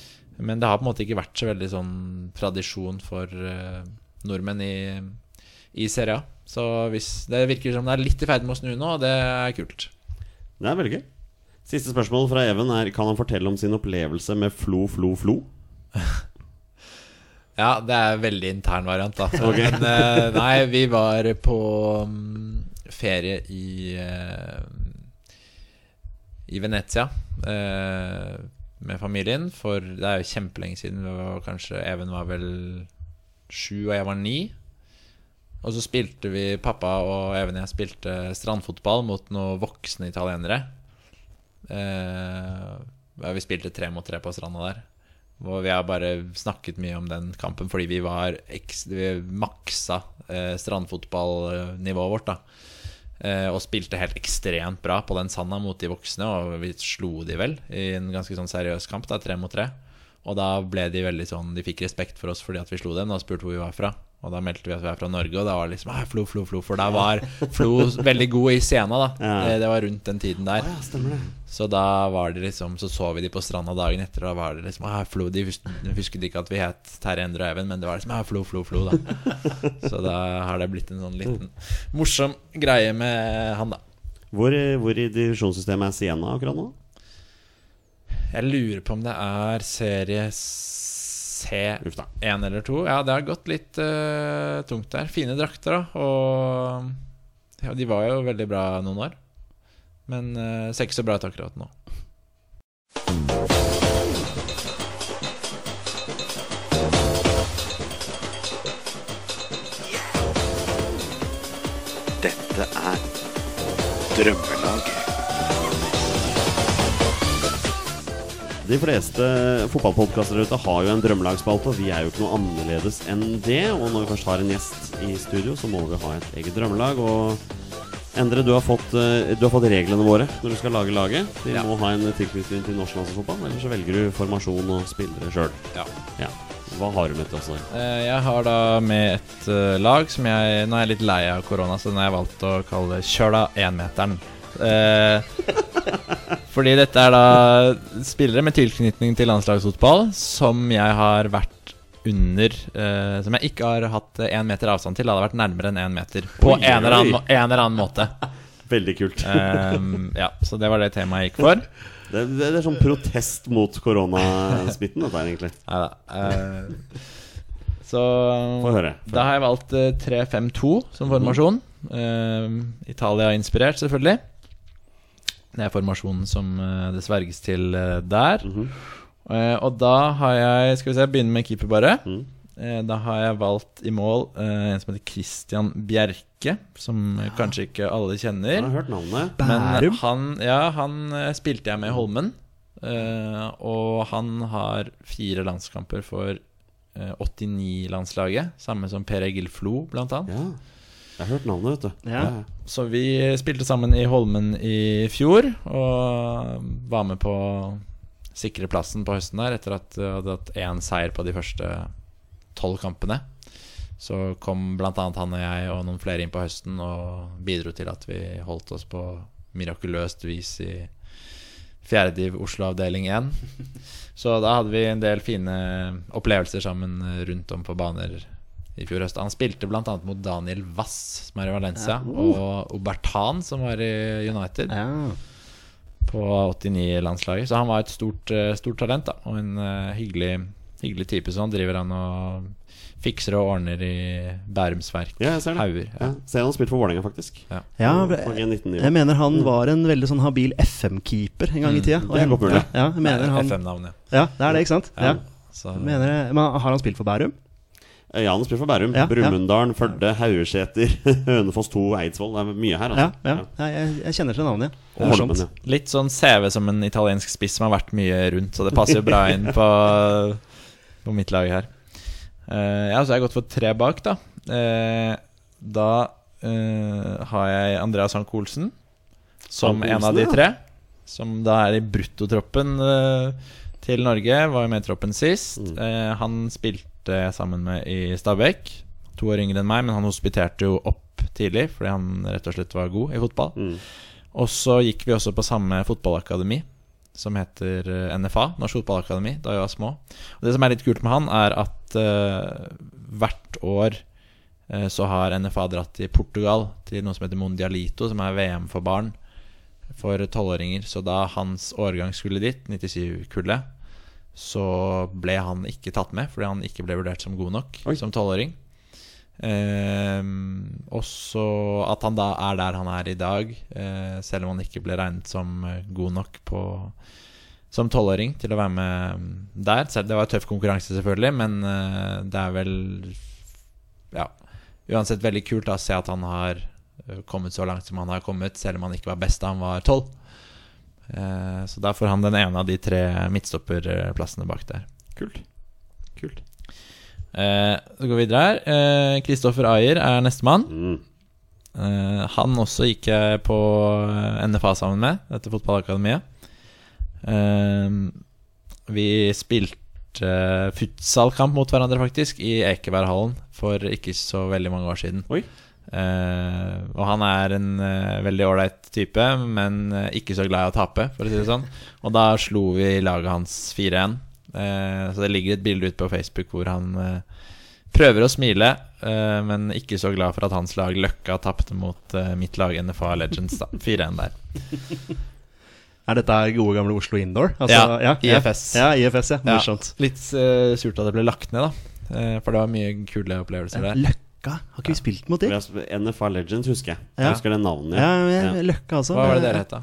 Men det har på en måte ikke vært så veldig sånn tradisjon for uh, nordmenn i, i Serie A. Så hvis det virker som det er litt i ferd med å snu nå, og det er kult. Det er veldig gøy. Siste spørsmål fra Even er Kan han fortelle om sin opplevelse med Flo, Flo, Flo? (laughs) Ja, det er veldig intern variant, da. Men uh, nei, vi var på mm, ferie i eh, I Venezia eh, med familien. For det er jo kjempelenge siden. Vi var kanskje Even var vel sju, og jeg var ni. Og så spilte vi, pappa og Even og jeg spilte strandfotball mot noen voksne italienere. Eh, vi spilte tre mot tre på stranda der. Og vi har bare snakket mye om den kampen fordi vi var vi maksa strandfotballnivået vårt. da Og spilte helt ekstremt bra på den sanda mot de voksne, og vi slo de vel i en ganske sånn seriøs kamp, da, tre mot tre. Og da ble de veldig sånn De fikk respekt for oss fordi at vi slo dem, og spurte hvor vi var fra. Og da meldte vi at vi er fra Norge, og da var det liksom ah, Flo, Flo, Flo. For da var Flo veldig god i scena, da. Ja. Det, det var rundt den tiden der. Ja, stemmer det. Så da var det liksom Så så vi de på stranda dagen etter, og da var det liksom ah, Flo, De hus- husket ikke at vi het Terje Endre og Even, men det var liksom ah, Flo, Flo, Flo, da. (laughs) Så da har det blitt en sånn liten morsom greie med han, da. Hvor, hvor i divisjonssystemet er Siena akkurat nå? Jeg lurer på om det er serie Da. C1 eller to. Ja, det har gått litt uh, tungt der. Fine drakter, da. Og ja, de var jo veldig bra noen år. Men uh, ser ikke så bra ut akkurat nå. Dette er Drømmelaget. De fleste fotballpodkaster ute har jo en drømmelagsspalte, og vi er jo ikke noe annerledes enn det. Og når vi først har en gjest i studio, så må vi ha et eget drømmelag. Og Endre, du har fått, eh, du har fått reglene våre når du skal lage laget. De ja. må ha en tilknytning til norsk landslagsfotball, eller så velger du formasjon og spillere sjøl. Ja. ja. Hva har du med til oss? Eh, jeg har da med et eh, lag som jeg Nå er jeg litt lei av korona, så den har jeg valgt å kalle Kjøla 1-meteren fordi dette er da spillere med tilknytning til landslagsfotball som jeg har vært under eh, Som jeg ikke har hatt én meter avstand til. Det hadde vært nærmere enn én meter. På Oi, en eller, annen, en eller annen måte. (laughs) Veldig kult. Um, ja, Så det var det temaet jeg gikk for. (laughs) Det, det, er sånn protest mot koronasmitten, dette her, egentlig. (laughs) Neida. Uh, så Få høre. Da har jeg valgt uh, 3-5-2 som formasjon. Uh, Italia-inspirert, selvfølgelig. Det er formasjonen som eh, det sverges til eh, der. Mhm. Eh, og da har jeg Skal vi se, begynne med keeper, bare. Mm. Eh, da har jeg valgt i mål uh, en som heter Christian Bjerke, som ja. kanskje ikke alle Jeg kjenner. har hørt navnet. Men Bærum? han, ja, han spilte jeg med i Holmen. eh, og han har fire landskamper for eh, 89-landslaget. Samme som Per Egil Flo, blant annet. Ja. Jeg har hørt navnet, vet du. Ja. Så vi spilte sammen i Holmen i fjor, og var med på sikre plassen på høsten der etter at jeg hadde hatt én seier på de første tolv kampene. Så kom bl.a. han og jeg og noen flere inn på høsten og bidro til at vi holdt oss på mirakuløst vis i fjerdediv Oslo avdeling 1. Så da hadde vi en del fine opplevelser sammen rundt om på baner i fjor høst. Han spilte bl.a. mot Daniel Wass, som er i Valencia, og Obertan, som var i United, Ja. på 89-landslaget. Så han var et stort, eh, stort talent, da, og en uh, hyggelig, hyggelig type. Så han driver han og fikser og ordner i Bærumsverk. Ja, jeg ser det. Hauger. Ja. Ser han har spilt for Vålerenga, faktisk. Ja, jeg G19-nivå. mener han var en veldig sånn habil FM-keeper en gang i tida. Mm, det er godt mulig. Ja, jeg mener han FM-navnet. Ja, det er det, ikke sant? Ja. Så mener, men har han spilt for Bærum? Eh, Ja, han spiller for Bærum. Ja, ja. Brumunddal, Førde, Haugeseter, (laughs) Hønefoss 2, Eidsvoll. Det er mye her, Ja, altså. ja. ja jeg, jeg kjenner til navnet. ja. Holmen, ja. Litt sånn CV som en italiensk spiss som har vært mye rundt, så det passer jo bra inn på, på mitt lag her. Uh, ja, så har jeg gått for tre bak, da. Uh, da uh, har jeg Andreas Hank Olsen som Hank en av Olsen, de ja. tre. Som da er i bruttotroppen til Norge. Var jo med i troppen sist. Mm. Eh, han spilte jeg sammen med i Stabæk. To år yngre enn meg, men han hospiterte jo opp tidlig fordi han rett og slett var god i fotball. Mm. Og så gikk vi også på samme fotballakademi, som heter eh, NFA, Norsk Fotballakademi, da vi var små. Og Det som er litt kult med han, er at uh, hvert år uh, så har NFA dratt til Portugal, til noe som heter Mondialito, som er VM for barn for tolvåringer. Så da hans årgang skulle dit, 97-kullet, så ble han ikke tatt med, fordi han ikke ble vurdert som god nok Oi. som tolvåring. Ehm, også at han da er der han er i dag, eh, selv om han ikke ble regnet som eh, god nok på som tolvåring til å være med mm, der. Selv, det var tøff konkurranse, selvfølgelig, men eh, det er vel Ja, uansett veldig kult da, å se at han har eh, kommet så langt som han har kommet, selv om han ikke var best da han var tolv. Eh, så da får han den ene av de tre midtstopperplassene bak der. Kult. Kult. Eh, så går vi videre her. Kristoffer Ayer er nestemann. Mm. Eh, han også gikk jeg på eh, NFA sammen med, dette fotballakademiet. Eh, vi spilte spilte futsalkamp mot hverandre, faktisk, i Ekeberghallen for ikke så veldig mange år siden. Oi. Eh, og han er en uh, veldig ålreit type, men uh, ikke så glad i å tape, for å si det sånn. Og da slo vi laget hans 4-1. Eh, så det ligger et bilde ute på Facebook hvor han prøver å smile, men ikke så glad for at hans lag Løkka tapte mot mitt lag NFA Legends. da 4-1 der. Er dette gode gamle Oslo Indoor? Ja, IFS. Ja, IFS, ja. Ja. Morsomt. Litt eh, surt at det ble lagt ned, da. For det var mye kule opplevelser der. Løkka? Har ikke vi spilt mot dem? de? NFA Legends husker jeg. Ja. Jeg husker det navnet. Ja, Ja. ja, Løkka altså. Hva var det dere het, da?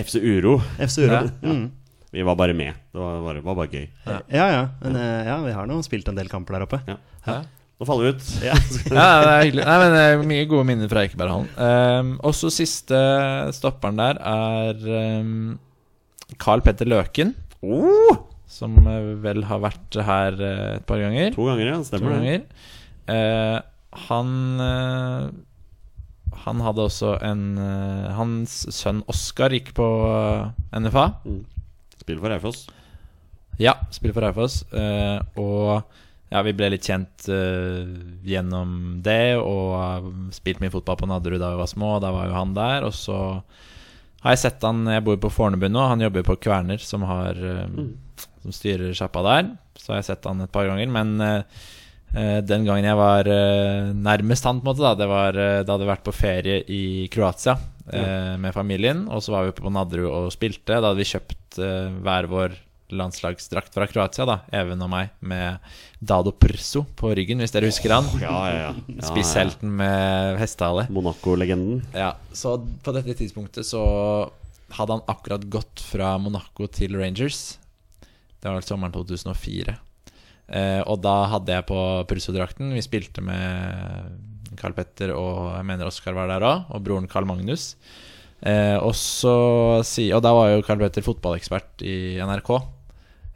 FC Uro. FC Uro. Ja. Mm. Vi var bare med. Det var bare, var bare gøy. Ja, ja. Men eh, ja, vi har nå spilt en del kamper der oppe. Ja. Ja. Nå faller vi ut. (laughs) Ja. (laughs) Ja, det er hyggelig. Nei, men det er Mye gode minner fra Ekeberghallen. Um, også siste stopperen der er um, Carl Petter Løken. Oh! Som eh, vel har vært her eh, et par ganger. To ganger, ja. To Stemmer det. ganger. Eh, han eh, Han hadde også en eh, Hans sønn Oskar gikk på NFA. NFA. Spiller for Raufoss. Ja, spiller for Raufoss. eh, og ja, vi ble litt kjent eh, gjennom det, og spilte spilt mye fotball på Nadderud da vi var små. Da var jo han der. Og så har jeg sett han Jeg bor på Fornebu nå. Han jobber på Kverner, som har eh, Som styrer sjappa der. Så har jeg sett han et par ganger. Men eh, eh, den gangen jeg var eh, nærmest han, på en måte, da det var eh, da hadde vært på ferie i Kroatia eh, med familien. Og så var vi oppe på Nadderud og spilte. Da hadde vi kjøpt eh, hver vår landslagsdrakt fra Kroatia, da Even og meg, med Dado Prso på ryggen, hvis dere husker han. Oh, ja, ja. ja Spisshelten med hestehale. Monaco-legenden. Ja, så på dette tidspunktet så hadde han akkurat gått fra Monaco til Rangers. Det var vel sommeren 2004. Eh, og da hadde jeg på Purso-drakten Vi spilte med Carl Petter og jeg mener Oskar var der òg, og broren Carl Magnus. Eh, og, så, og da var jo Carl Petter fotballekspert i NRK.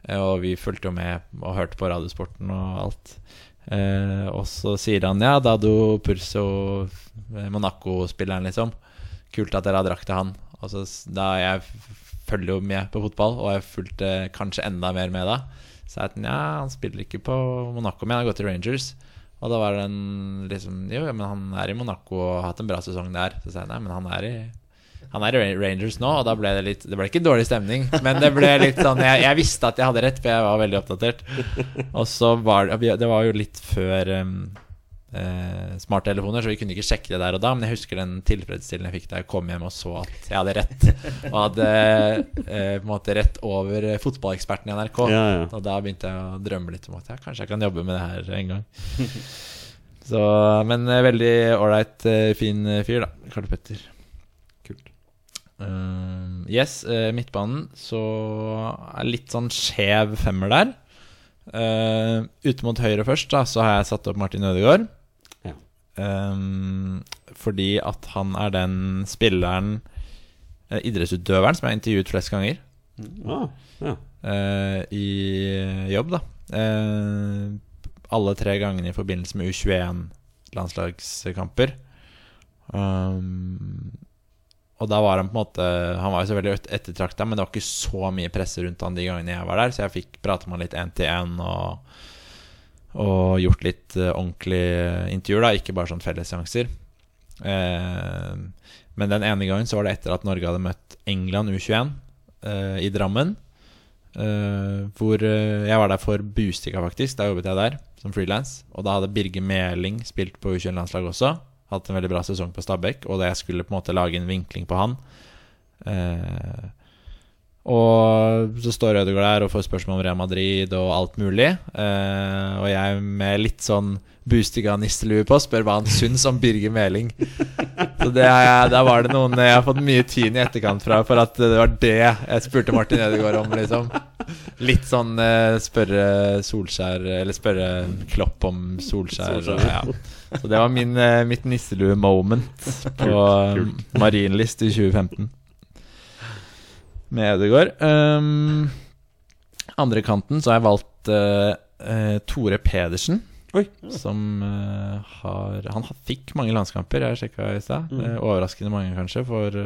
Eh, og vi fulgte jo med og hørte på Radiosporten og alt. Eh, og så sier han ja, Dado Purso, Monaco-spilleren, liksom. Kult at dere har drakt til han. Og så da jeg følger jo med på fotball, og jeg fulgte kanskje enda mer med da. Så jeg tenkte, ja, han spiller ikke på Monaco, men han har gått til Rangers. Og da var det en liksom Jo, men han er i Monaco og har hatt en bra sesong der. Så sa jeg nei, men han er i han er i Rangers nå, og da ble det litt Det ble ikke dårlig stemning, men det ble litt sånn Jeg, jeg visste at jeg hadde rett, for jeg var veldig oppdatert. Og så var det Det var jo litt før um, eh, smarttelefoner, så vi kunne ikke sjekke det der og da. Men jeg husker den tilfredsstillende jeg fikk da jeg kom hjem og så at jeg hadde rett. Og hadde eh, på en måte rett over fotballeksperten i NRK. Ja, ja. Og da begynte jeg å drømme litt om at ja, kanskje jeg kan jobbe med det her en gang. (laughs) Så, men eh, veldig ålreit, eh, fin fyr, da. Karl Petter. Kult. Uh, yes, midtbanen så er litt sånn skjev femmer der. Uh, ute mot høyre først, da, så har jeg satt opp Martin Ødegaard. Um, fordi at han er den spilleren, eh, idrettsutøveren, som jeg har intervjuet flest ganger Ah, ja. uh, i jobb, da. Uh, alle tre gangene i forbindelse med U21-landslagskamper. Um, og da var han på en måte Han var jo så veldig ettertrakta, men det var ikke så mye presse rundt han de gangene jeg var der, så jeg fikk prate med han litt én til én og, og gjort litt eh, ordentlige intervjuer, da, ikke bare sånn fellesseanser. Eh, men den ene gangen så var det etter at Norge hadde møtt England U21 eh, i Drammen. eh, hvor eh, jeg var der for Bustika, faktisk. Da jobbet jeg der som frilans. Og da hadde Birger Meling spilt på U21-landslaget også. Hatt en veldig bra sesong på Stabæk. Og da jeg skulle på en måte lage en vinkling på han eh, Og så står Ødegaard der og får spørsmål om Real Madrid og alt mulig. Uh, og jeg med litt sånn Bustika-nisselue på spør hva han syns om Birger Meling. Så det er, der var det noen jeg har fått mye tyn i etterkant fra for at det var det jeg spurte Martin Ødegaard om, liksom. Litt sånn uh, spørre Solskjær Eller spørre Klopp om Solskjær. og- Ja. Så det var min, uh, mitt nisselue-moment på Marienlyst i 2015. Med Ødegaard. Um, andre kanten så har jeg valgt uh, uh, Tore Pedersen. Oi. Som uh, har Han fikk mange landskamper, jeg sjekka i stad. Mm. Overraskende mange, kanskje, for,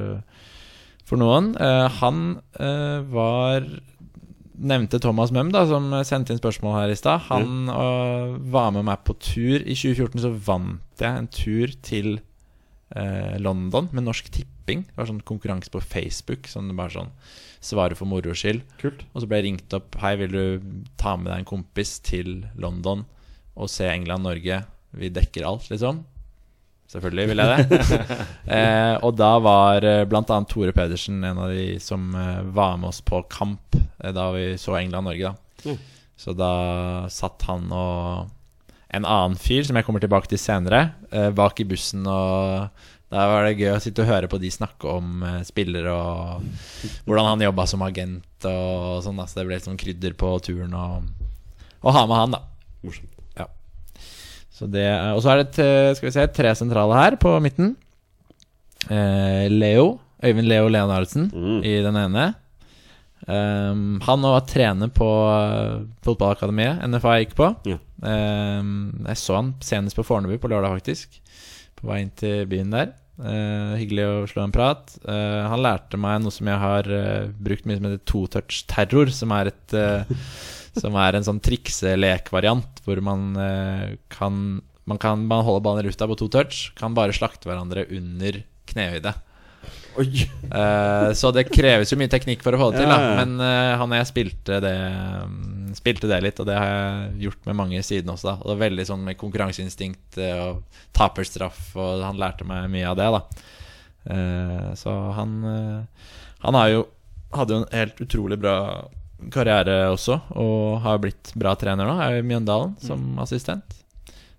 for noen. Han var nevnte Thomas da som sendte inn spørsmål her i stad. Han øh, var med meg på tur. I 2014 så vant jeg en tur til eh, London med Norsk Tipping. Det var sånn konkurranse på Facebook. Sånn bare sånn Svare for moro skyld. Kult. Og så ble jeg ringt opp Hei, vil du ta med deg en kompis til London og se England-Norge? Vi dekker alt, liksom. Selvfølgelig vil jeg det. (laughs) eh, og da var bl.a. blant annet Tore Pedersen en av de som eh, var med oss på kamp eh, da vi så England-Norge. da Mm. Så da satt han og en annen fyr som jeg kommer tilbake til senere, eh, bak i bussen. Og da var det gøy å sitte og høre på de snakke om eh, spillere og hvordan han jobba som agent og sånn. Så det ble litt sånn krydder på turen å ha med han, da. Morsomt. Så det og så er det skal vi se, tre sentrale her på midten. Eh, Leo. Øyvind Leo Leonardsen Mm. i den ene. Um, han var trener på uh, fotballakademiet NFA jeg gikk på. Ja. Um, jeg så han senest på Fornebu på lørdag, faktisk. På vei inn til byen der. Uh, hyggelig å slå en prat. Uh, han lærte meg noe som jeg har uh, brukt mye som heter to-touch-terror, som er et eh, Som er en sånn trikselekvariant hvor man eh, kan man kan man holder ballen i lufta på to touch, kan bare slakte hverandre under knehøyde. Eh, så det kreves jo mye teknikk for å få det til, da. Men uh, han og jeg spilte det, mm, spilte det litt, og det har jeg gjort med mange siden også. da Og det er veldig sånn med konkurranseinstinkt eh, og taperstraff, og han lærte meg mye av det, da. Uh, så han Han har jo hadde jo en helt utrolig bra karriere også, og har blitt bra trener nå. Er i Mjøndalen som assistent.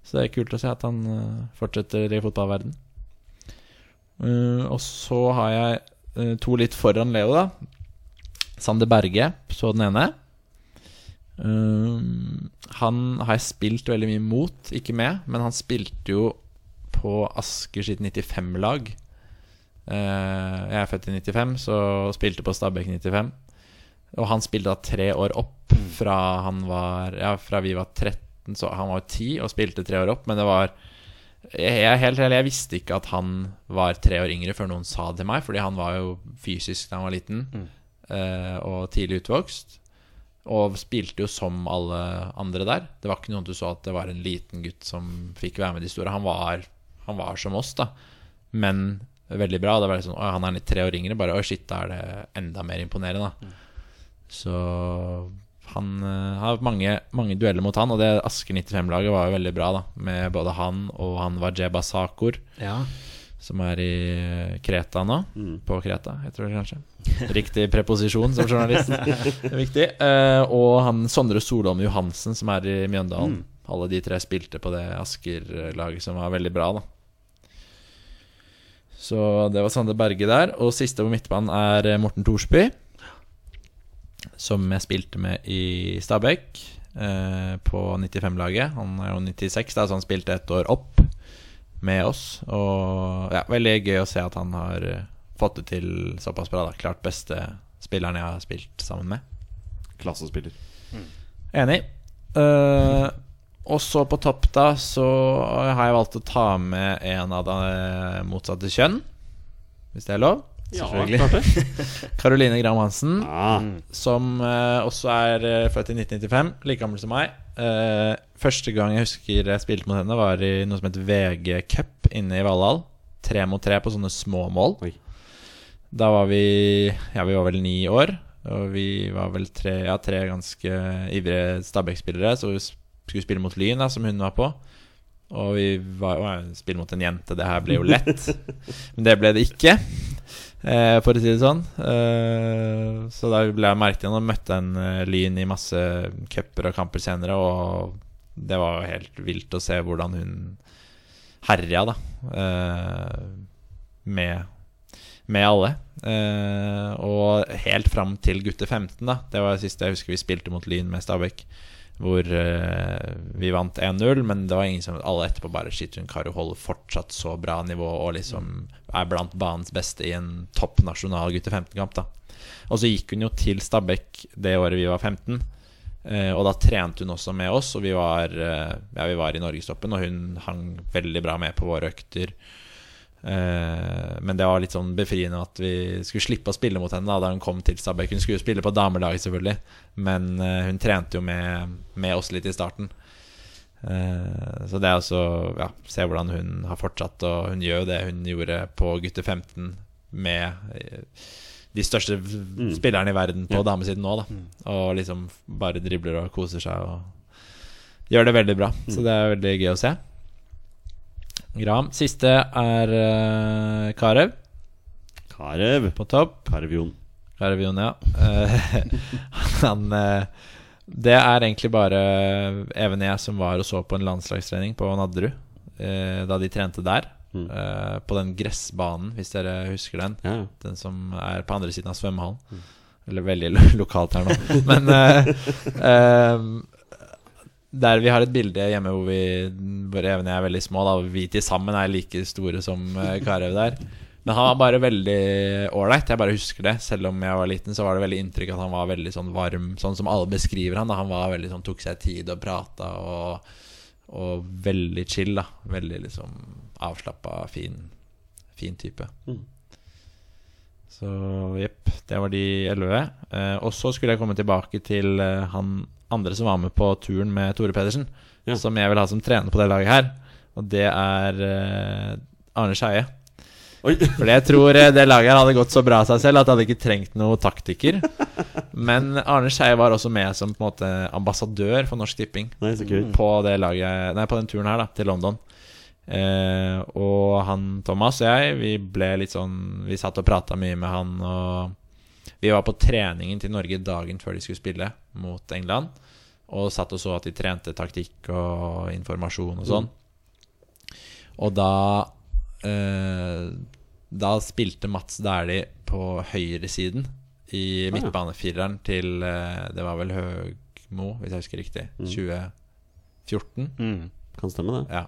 Så det er kult å se at han fortsetter i fotballverden Eh, og så har jeg eh, to litt foran Leo, da. Sander Berge, så den ene. Eh, han har jeg spilt veldig mye mot, ikke med, men han spilte jo på Asker sitt 95-lag. Eh, jeg er født i 95, så spilte på Stabæk 95. Og han spilte da tre år opp fra han var Ja, fra vi var 13, så han var jo 10 og spilte tre år opp, men det var jeg, helt jeg visste ikke at han var tre år yngre før noen sa det til meg, fordi han var jo fysisk da han var liten, eh, og tidlig utvokst. Og spilte jo som alle andre der. Det var ikke noe du så at det var en liten gutt som fikk være med de store. Han var, han var som oss, da. Men veldig bra. Det var litt sånn, han er litt tre år yngre. Bare Å, shit, da er det enda mer imponerende, da. Så han uh, har mange, mange dueller mot han, og det Asker 95-laget var jo veldig bra, da. Med både han og han Wajeba Sakur, Ja. som er i Kreta nå. På Kreta, jeg tror det kanskje. Riktig preposisjon som journalist. Det er viktig. Uh, og han Sondre Solholm Johansen, som er i Mjøndalen. Alle de tre spilte på det Asker-laget, som var veldig bra, da. Så det var Sande Berge der. Og siste på midtbanen er Morten Thorsby. Som jeg spilte med i Stabæk eh, på 95-laget. Han er jo 96, da, så han spilte et år opp med oss. Og ja, veldig gøy å se at han har eh, fått det til såpass bra. Da. Klart beste spilleren jeg har spilt sammen med. Klassespiller. Enig. Eh, og så på topp, da, så har jeg valgt å ta med en av det motsatte kjønn. Hvis det er lov? Klart Ja, (laughs) Caroline Graham Hansen. ja. Som uh, også er uh, født i 1995, like gammel som meg. Uh, første gang jeg husker jeg spilte mot henne, var i noe som het VG Cup inne i Valhall. Tre mot tre på sånne små mål. Oi. Da var vi Ja, vi var vel ni år. Og vi var vel tre, ja, tre ganske ivrige Stabæk-spillere. Så vi skulle spille mot Lyn, da, som hun var på. Og vi var å, spille mot en jente. Det her ble jo lett. (laughs) Men det ble det ikke. Eh, for å si det sånn. Eh, så da ble jeg merket igjen og møtte en eh, Lyn i masse cuper og kamper senere, og det var jo helt vilt å se hvordan hun herja, da. Med, med alle. Og helt fram til gutter 15, da. Det var det siste jeg husker vi spilte mot Lyn med Stabæk. Hvor uh, vi vant 1-0, men det var ingen som alle etterpå bare Shit, hun Karo holder fortsatt så bra nivå og liksom er blant banens beste i en topp nasjonal gutte 15-kamp. da Og så gikk hun jo til Stabæk det året vi var 15. uh, og da trente hun også med oss, og vi var, uh, ja, vi var i norgestoppen, og hun hang veldig bra med på våre økter. Eh, men det var litt sånn befriende at vi skulle slippe å spille mot henne da, da hun kom til Stabæk. Hun skulle jo spille på damelaget, selvfølgelig, men eh, hun trente jo med, med oss litt i starten. Eh, så det er også ja, Se hvordan hun har fortsatt, og hun gjør jo det hun gjorde på gutte 15 med de største mm. spillerne i verden på Ja. damesiden nå, da. Og liksom bare dribler og koser seg og gjør det veldig bra. Så det er veldig gøy å se. Gram. Siste er uh, Karev Karev. på topp. Karevjon. Karevion, ja. Eh, (laughs) han eh, Det er egentlig bare Even jeg som var og så på en landslagstrening på Nadderud. da de trente der. Mm. på den gressbanen, hvis dere husker den. Ja. Den som er på andre siden av svømmehallen. Eller veldig lokalt her nå. Men uh, eh, (laughs) der vi har et bilde hjemme hvor vi Hvor Even og jeg er veldig små. Da Vi til sammen er like store som uh, Karev der. Men han var bare veldig ålreit. Jeg bare husker det. Selv om jeg var liten, så var det veldig inntrykk at han var veldig sånn varm, sånn som alle beskriver han. Da. Han var veldig sånn tok seg tid og prata og, og veldig chill, da. Veldig liksom avslappa, fin, fin type. Mm. Så jepp, det var de elleve. Eh, og så skulle jeg komme tilbake til eh, han andre som var med på turen med Tore Pedersen. Ja. Som jeg vil ha som trener på det laget her. Og det er uh, Arne Skeie. (laughs) For jeg tror eh, det laget her hadde gått så bra av seg selv at det hadde ikke trengt noen taktiker. (laughs) Men Arne Skeie var også med som på en måte ambassadør for Norsk Tipping Nei, på det laget Nei, på den turen her da til London. Uh, og han Thomas og jeg, vi ble litt sånn Vi satt og prata mye med han, og vi var på treningen til Norge dagen før de skulle spille mot England. Og satt og så at de trente taktikk og informasjon og sånn. Og da eh, Da spilte Mats Dæhlie på høyresiden i ja. midtbanefireren til eh, Det var vel Høgmo, hvis jeg husker riktig. 2014. Mm. Kan stemme, det. Ja.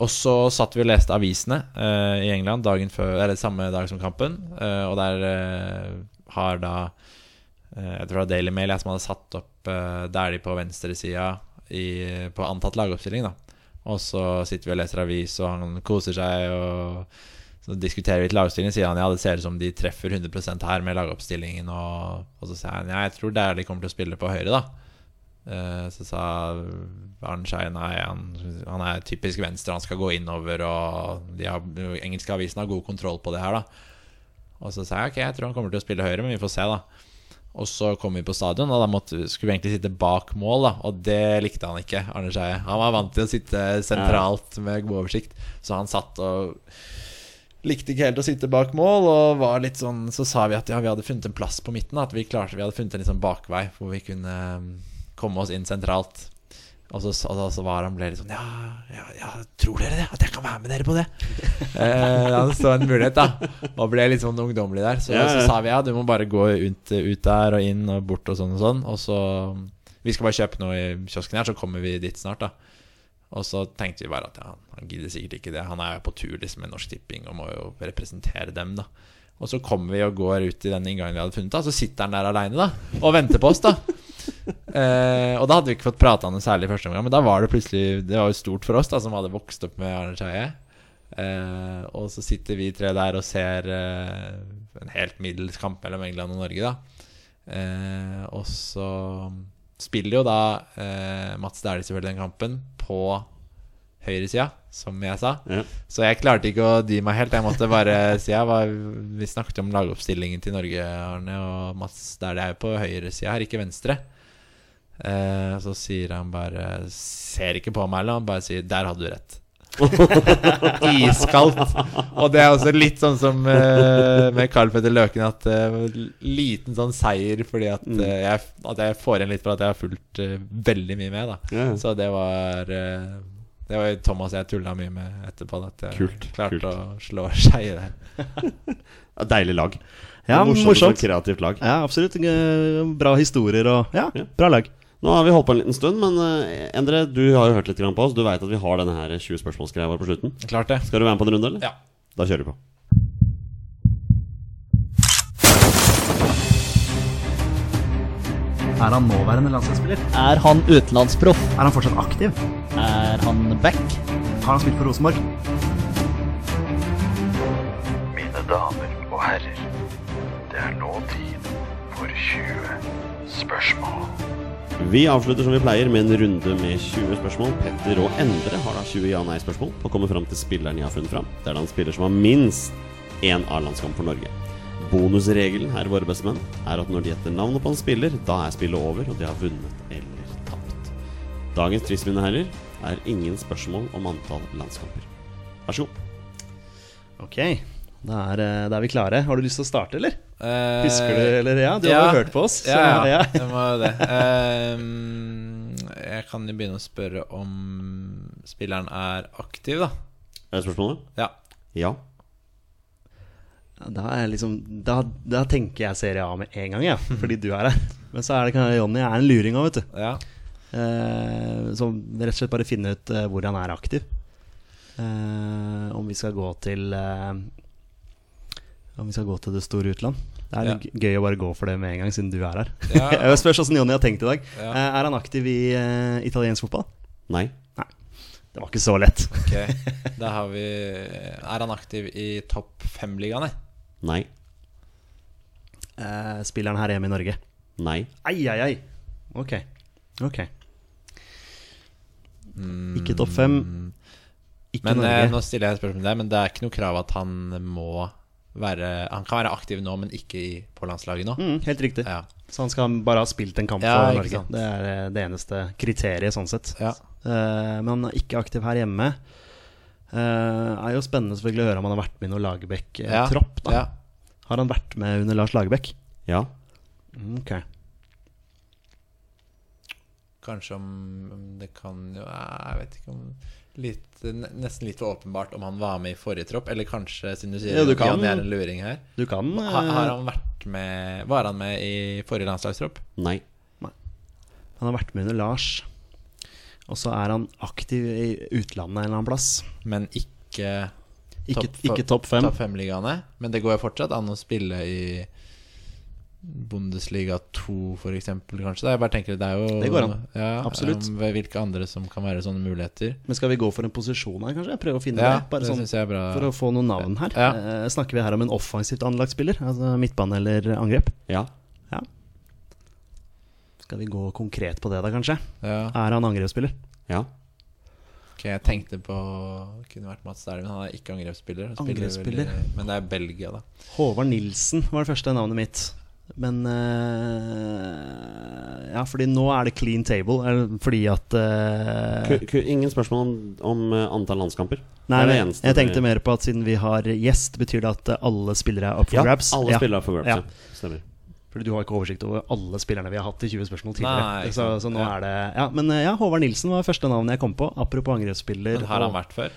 Og så satt vi og leste avisene uh, i England dagen før, eller samme dag som kampen. Uh, og der uh, har da Jeg tror det var Daily Mail jeg som hadde satt opp der de på venstresida på antatt lagoppstilling. da Og så sitter vi og leser avis, og han koser seg. Og så diskuterer vi til lagoppstillingen, Sier han ja, det ser ut som de treffer 100% her med lagoppstillingen. Og, og så sier han ja, jeg tror det er de kommer til å spille på høyre, da. Eh, Så sa Arne Skeie nei, han, han er typisk venstre, han skal gå innover, og de har, engelske avisene har god kontroll på det her, da. Og så sa jeg ok, jeg tror han kommer til å spille høyre, men vi får se, da. Og så kom vi på stadion, og da måtte, skulle vi egentlig sitte bak mål, da. Og det likte han ikke, Arne Skeie. Han var vant til å sitte sentralt med god oversikt, så han satt og likte ikke helt å sitte bak mål, og var litt sånn Så sa vi at ja, vi hadde funnet en plass på midten, at vi klarte Vi hadde funnet en sånn bakvei hvor vi kunne komme oss inn sentralt. Og så, og så, så var han ble litt sånn Ja, ja, ja tror dere det? At jeg kan være med dere på det? (laughs) eh, ja, det så en mulighet, da. Og ble litt sånn ungdommelig der. Så, Ja, ja. så sa vi ja, du må bare gå ut, ut der og inn og bort og sånn og sånn. Og så Vi skal bare kjøpe noe i kiosken her, så kommer vi dit snart, da. Og så tenkte vi bare at ja, han gidder sikkert ikke det. Han er jo på tur liksom med Norsk Tipping og må jo representere dem, da. Og så kommer vi og går ut i den inngangen vi hadde funnet, da. Så sitter han der aleine, da. Og venter på oss, da. (laughs) Eh, og da hadde vi ikke fått prata noe særlig første omgang, men da var det plutselig Det var jo stort for oss, da, som hadde vokst opp med Arne Skeie. Eh, og så sitter vi tre der og ser eh, en helt middels kamp mellom England og Norge, da. Eh, og så spiller jo da eh, Mats Dæhlie selvfølgelig den kampen på høyresida, som jeg sa. Ja. Så jeg klarte ikke å dy meg helt. Jeg måtte bare (laughs) si var, Vi snakket om lagoppstillingen til Norge, Arne, og Mats Dæhlie er jo på høyresida her, ikke venstre. Eh, så sier han bare Ser ikke på meg, eller han bare sier 'Der hadde du rett'. (laughs) Iskaldt. Og det er også litt sånn som eh, med Carl Petter Løken, at eh, liten sånn seier fordi at, eh, jeg, at jeg får igjen litt for at jeg har fulgt eh, veldig mye med, da. Ja. Så det var Det var Thomas jeg tulla mye med etterpå. At jeg Kult, klarte kult. å slå seg i det Deilig lag. Ja, Morsomt, morsomt. Kreativt lag. Ja, absolutt. Bra historier og Ja, Ja. bra lag. Nå har vi holdt på en liten stund, men uh, Endre, du har jo hørt litt grann på oss. Du veit at vi har denne her 20 spørsmålsgreia vår på slutten. Klart det. Skal du være med på en runde, eller? Ja. Da kjører vi på. Er han nåværende landslagsspiller? Er han utenlandsproff? Er han fortsatt aktiv? Er han back? Har han spilt for Rosenborg? Mine damer og herrer, det er nå tid for 20 spørsmål. Vi avslutter som vi pleier med en runde med 20 spørsmål. Petter og Endre har da 20 ja-nei-spørsmål og kommer fram til spilleren jeg har funnet fram. Det er da en spiller som har minst én A-landskamp for Norge. Bonusregelen her, våre bestemenn, er at når de gjetter navnet på en spiller, da er spillet over, og de har vunnet eller tapt. Dagens trist, mine herrer, er ingen spørsmål om antall landskamper. Vær så god. Ok, da er, eh, da er vi klare. Har du lyst til å starte, eller? Eh, Husker du, eller? Ja, du har jo hørt på oss. så- Ja, ja, ja. jeg må jo det. Ehm, jeg kan jo begynne å spørre om spilleren er aktiv, da. Er det spørsmålet? Ja. Ja. Da, er liksom, da, da tenker jeg Serie A med en gang, ja, fordi du er her. Men så er det kanskje Jonny er en luring òg, vet du. ja. Uh, så rett og slett bare finne ut uh, hvor han er aktiv. Uh, om vi skal gå til Om vi skal gå til det store utland. Det er Ja. gøy å bare gå for det med en gang, siden du er her. Ja. (laughs) Jeg spørs åssen Jonny har tenkt i dag. Ja. Eh, er han aktiv i uh, italiensk fotball? Nei. Det var ikke så lett. Ok, (laughs) da har vi Er han aktiv i topp fem-ligaene? Nei. Uh, spiller han her hjemme i Norge? Nei. Ai, ai, ai. Ok. Ok. Mm, Ikke topp fem. Ikke Men eh, Norge. nå stiller jeg et spørsmål der, men det er ikke noe krav at han må være Han kan være aktiv nå, men ikke i, på landslaget nå. Mm, helt riktig. Ja. Så han skal bare ha spilt en kamp Ja, for Norge. Det er eh, det eneste kriteriet, sånn sett. Ja. Eh, men han er ikke aktiv her hjemme. Eh, er jo spennende selvfølgelig å høre om han har vært med i noen Lagerbäck-tropp. Ja. Har han vært med under Lars Lagerbäck? Ja. Mm, Ok. Kanskje om om det kan jo Jeg vet ikke om litt, Nesten litt for åpenbart om han var med i forrige tropp, eller kanskje, siden du sier Ja, du kan- Jan er en luring her Du kan eh, ha, Har han vært med Var han med i forrige landslagstropp? Nei. Han har vært med under Lars. Og så er han aktiv i utlandet en eller annen plass. Men ikke Ikke Topp- ikke topp fem. topp fem-ligaene. Men det går jo fortsatt an å spille i Bundesliga 2, for eksempel, kanskje. Da. Jeg bare tenker, det er jo Det går an. Ja, Absolutt. um, hvilke andre som kan være sånne muligheter. Men skal vi gå for en posisjon her, kanskje? Prøve å finne Ja, det? Bare det sånn, jeg er bra. for å få noen navn her. Ja. Eh, snakker vi her om en offensivt anlagt spiller? Altså midtbane eller angrep? Ja. Ja. Skal vi gå konkret på det, da, kanskje? Ja. Er han angrepsspiller? Ja. Ok, jeg tenkte på Kunne vært Mats Dæhlie, men han er ikke angrepsspiller. Angrepsspiller. veldig- Men det er Belgia, da. Håvard Nilsen var det første navnet mitt. Men uh, Ja, fordi nå er det clean table. Fordi at uh, Ku, ku, ingen spørsmål om, om eh, antall landskamper. Nei, det er det jeg tenkte mer på at siden vi har gjest, betyr det at alle spillere er up for Ja, grabs? alle Ja. up for grabs. Ja. Ja. Stemmer. Fordi du har ikke oversikt over alle spillerne vi har hatt i 20 spørsmål tidligere. Nei, så, så nå Ja. er det Ja, men ja, Håvard Nilsen var første navnet jeg kom på. Apropos angrepsspiller. Men har han vært før?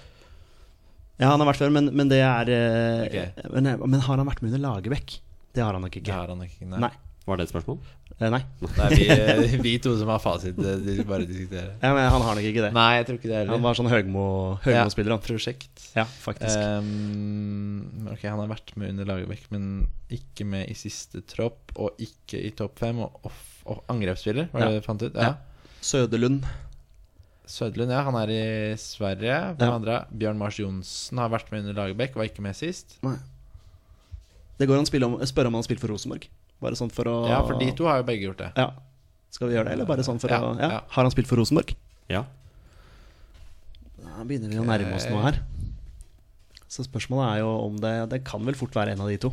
Ja, han har vært før, men, men det er eh, Ok. men, men har han vært med under Lagerbäck? Det har han nok ikke. Det har han nok ikke. Nei. Nei. Var det et spørsmål? Eh, nei. Det er vi, (laughs) eh, vi to som har fasit. eh, De bare diskuterer. Ja, men han har nok ikke det. Nei, jeg tror ikke det heller Han var sånn Høgmo- Høgmo-spiller, han. Prosjekt. Ja, faktisk. Um, ok, han har vært med under Lagerbäck, men ikke med i siste tropp, og ikke i topp fem. Og, off, og angrepsspiller, var det Ja. du fant ut? Ja. Ja. Sødelund. Sødelund, ja. Han er i Sverige. Hvem Ja. andre? Bjørn Mars Johnsen har vært med under Lagerbäck, var ikke med sist. Det går an å spørre om han har spilt for Rosenborg. Bare sånn for å Ja, for de to har jo begge gjort det. Ja. Skal vi gjøre det, eller bare sånn for Ja, å ja. ja. Har han spilt for Rosenborg? Ja. Da begynner vi å nærme oss noe her. Så spørsmålet er jo om det Det kan vel fort være en av de to.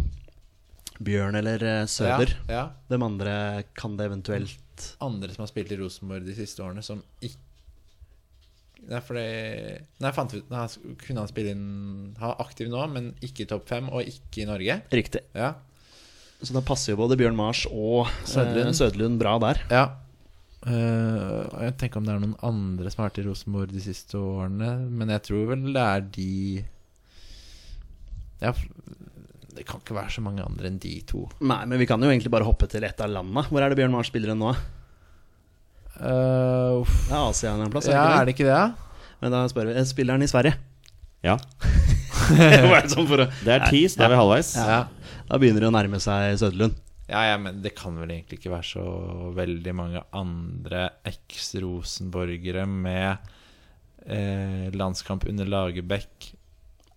Bjørn eller eh, Søder. Ja, ja. Hvem andre kan det eventuelt Andre som har spilt i Rosenborg de siste årene, som ikke Nei, fordi Nei, jeg fant ut nei, Kunne han spille inn Ha aktiv nå, men ikke i topp fem, og ikke i Norge? Riktig. Ja. Så da passer jo både Bjørn Mars og Sødlund, Sødlund Søderlund bra der. ja. Uh, jeg tenker om det er noen andre som har vært i Rosenborg de siste årene, men jeg tror vel det er de Ja, det kan ikke være så mange andre enn de to. Nei, men vi kan jo egentlig bare hoppe til et av landene. Hvor er det Bjørn Mars spiller nå? Uh, uff. Det er Asia en plass? ja, er er det ikke det det? ikke det? Men da spør vi Spilleren Spiller i Sverige? ja. (laughs) Sånn å- Det er tis, da er vi halvveis. Ja. Da begynner det å nærme seg Søderlund. Ja, ja, men det kan vel egentlig ikke være så veldig mange andre eks-Rosenborgere med eh, landskamp under Lagerbäck,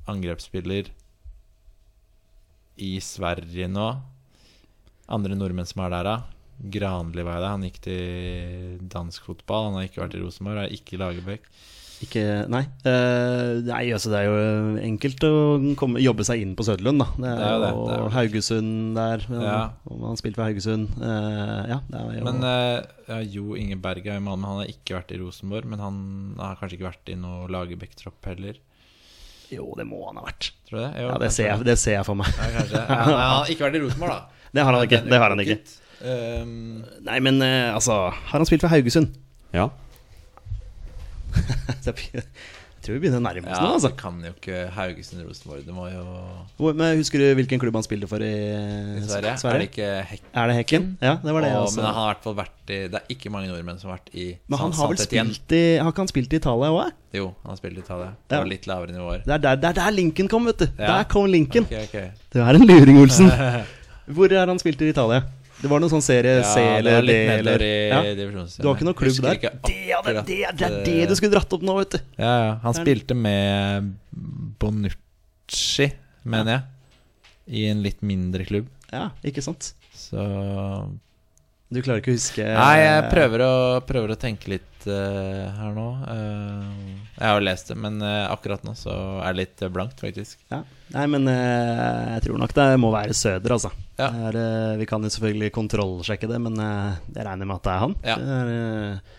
angrepsspiller i Sverige nå. Andre nordmenn som er der, da. Granli var det? Han gikk til dansk fotball. Han har ikke vært i Rosenborg. Er ikke Lagerbäck. Ikke Nei. Uh, nei, altså det er jo enkelt å komme, jobbe seg inn på Søderlund, da. Det er, Det er jo det, og det er. Haugesund der. Ja. Og han spilte for Haugesund. Uh, ja, det jo Men uh, ja, Jo Inge Berg er i Malmö. Han har ikke vært i Rosenborg, men han har kanskje ikke vært i noe Lagerbäck-tropp heller. Jo, det må han ha vært. Tror du det? Jo, Ja, det ser jeg, det ser jeg for meg. Ja, kanskje. Ja, han har ikke vært i Rosenborg, da. (laughs) Det har han ikke. Det har han ikke. Um, Nei, men eh, altså Har han spilt for Haugesund? Ja. (laughs) Så jeg jeg tror vi begynner å nærme oss ja, nå, altså. det kan jo ikke Haugesund Rosenborg. Det må jo Hvor, men Husker du hvilken klubb han spilte for i, I Sverige. Er det ikke Hekk? Er det Hekken? Ja, det var det. Og, også. men han har i hvert fall vært i Det er ikke mange nordmenn som har vært i Men han San- har vel spilt i Har ikke han spilt i Italia òg? Jo, han har spilt i Italia. Det Ja. var litt lavere nivåer. Det er der, det er der linken kom, vet du. Ja. Der kom linken. Ok, ok. Du er en luring, Olsen. (laughs) Hvor er han spilt i Italia? Det var noen sånn serie C ja, eller D eller ja. Du har ikke noen klubb der? ikke Det er det, det, er, det eh, det du skulle dratt opp nå, vet du. Ja, ja. Han spilte med Bonucci, mener jeg, i en litt mindre klubb. Ja, ikke sant? Så Du klarer ikke å huske Nei, jeg prøver å, prøver å tenke litt uh, her nå. Uh, jeg har jo lest det, men uh, akkurat nå så er det litt blankt, faktisk. Ja. Nei, men eh, jeg tror nok det må være Søder, altså. Ja. Er, eh, vi kan jo selvfølgelig kontrollsjekke det, men eh, jeg regner med at det er han. Ja. Er, eh,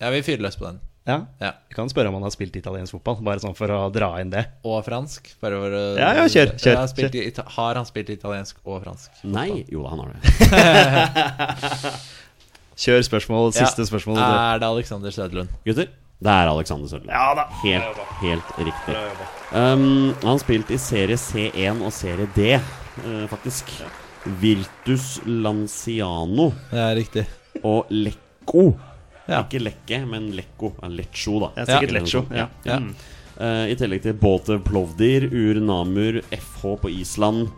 Ja, vi fyrer løs på den. Ja. Ja. Vi kan spørre om han har spilt italiensk fotball, bare sånn for å dra inn det. Og fransk. Bare for å Ja, ja, kjør, kjør, har, spilt kjør. Ita- har han spilt italiensk og fransk? Fotball? Nei, jo da, han har det. (laughs) Kjør spørsmål, Ja. siste spørsmål. Er det Alexander Sødlund? Gutter, det er Alexander Sødlund. Ja da. Helt, helt riktig. Um, han spilte i serie C1 og serie D, uh, faktisk. Virtus Lanciano Det er riktig. og Lecco. Ja. Ikke Lekke, men lekko. Ja, da. Er sikkert ja. ja. Mm. Uh, I tillegg til Båte Plovdir, Ur Namur, FH på Island.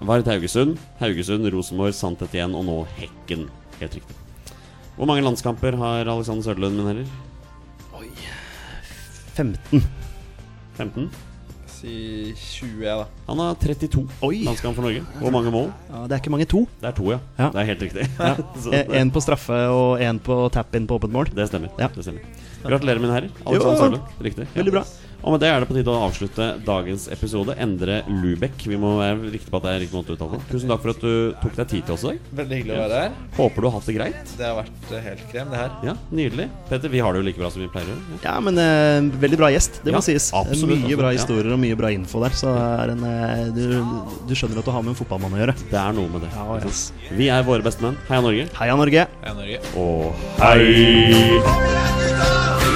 Vard Haugesund, Haugesund, Rosenborg, Sant Etienne og nå Hekken. Helt riktig. Hvor mange landskamper har Alexander Sørlund, Min herrer? 15. 15? Si 20, jeg, da. Han har 32 Oi. landskamp for Norge. Hvor mange mål? Ja, det er ikke mange to. Det er to, ja. Ja. Det er helt riktig. Ja. (laughs) En en på straffe og en på tap-in på åpent mål. det stemmer. Ja. det stemmer. Gratulerer, mine herrer. Jo. Alexander Riktig. Veldig bra. Og med det er det på tide å avslutte dagens episode. Endre Lubek. Vi må være riktig på at det er riktig måte å uttale det. Tusen takk for at du tok deg tid til oss i dag. Veldig hyggelig å være her. Håper du har hatt det greit. Det har vært eh, helt krem, det her. Ja, Nydelig. Petter, vi har det jo like bra som vi pleier å gjøre. Ja. Ja, men uh, veldig bra gjest, det må Ja, sies. absolutt, mye bra historier og mye bra info der. Så er en, uh, du, du skjønner at du har med en fotballmann å gjøre. Det er noe med det. Ja, yes. Vi er våre bestemenn. Heia Norge. Heia Norge! Heia Norge. Og hei!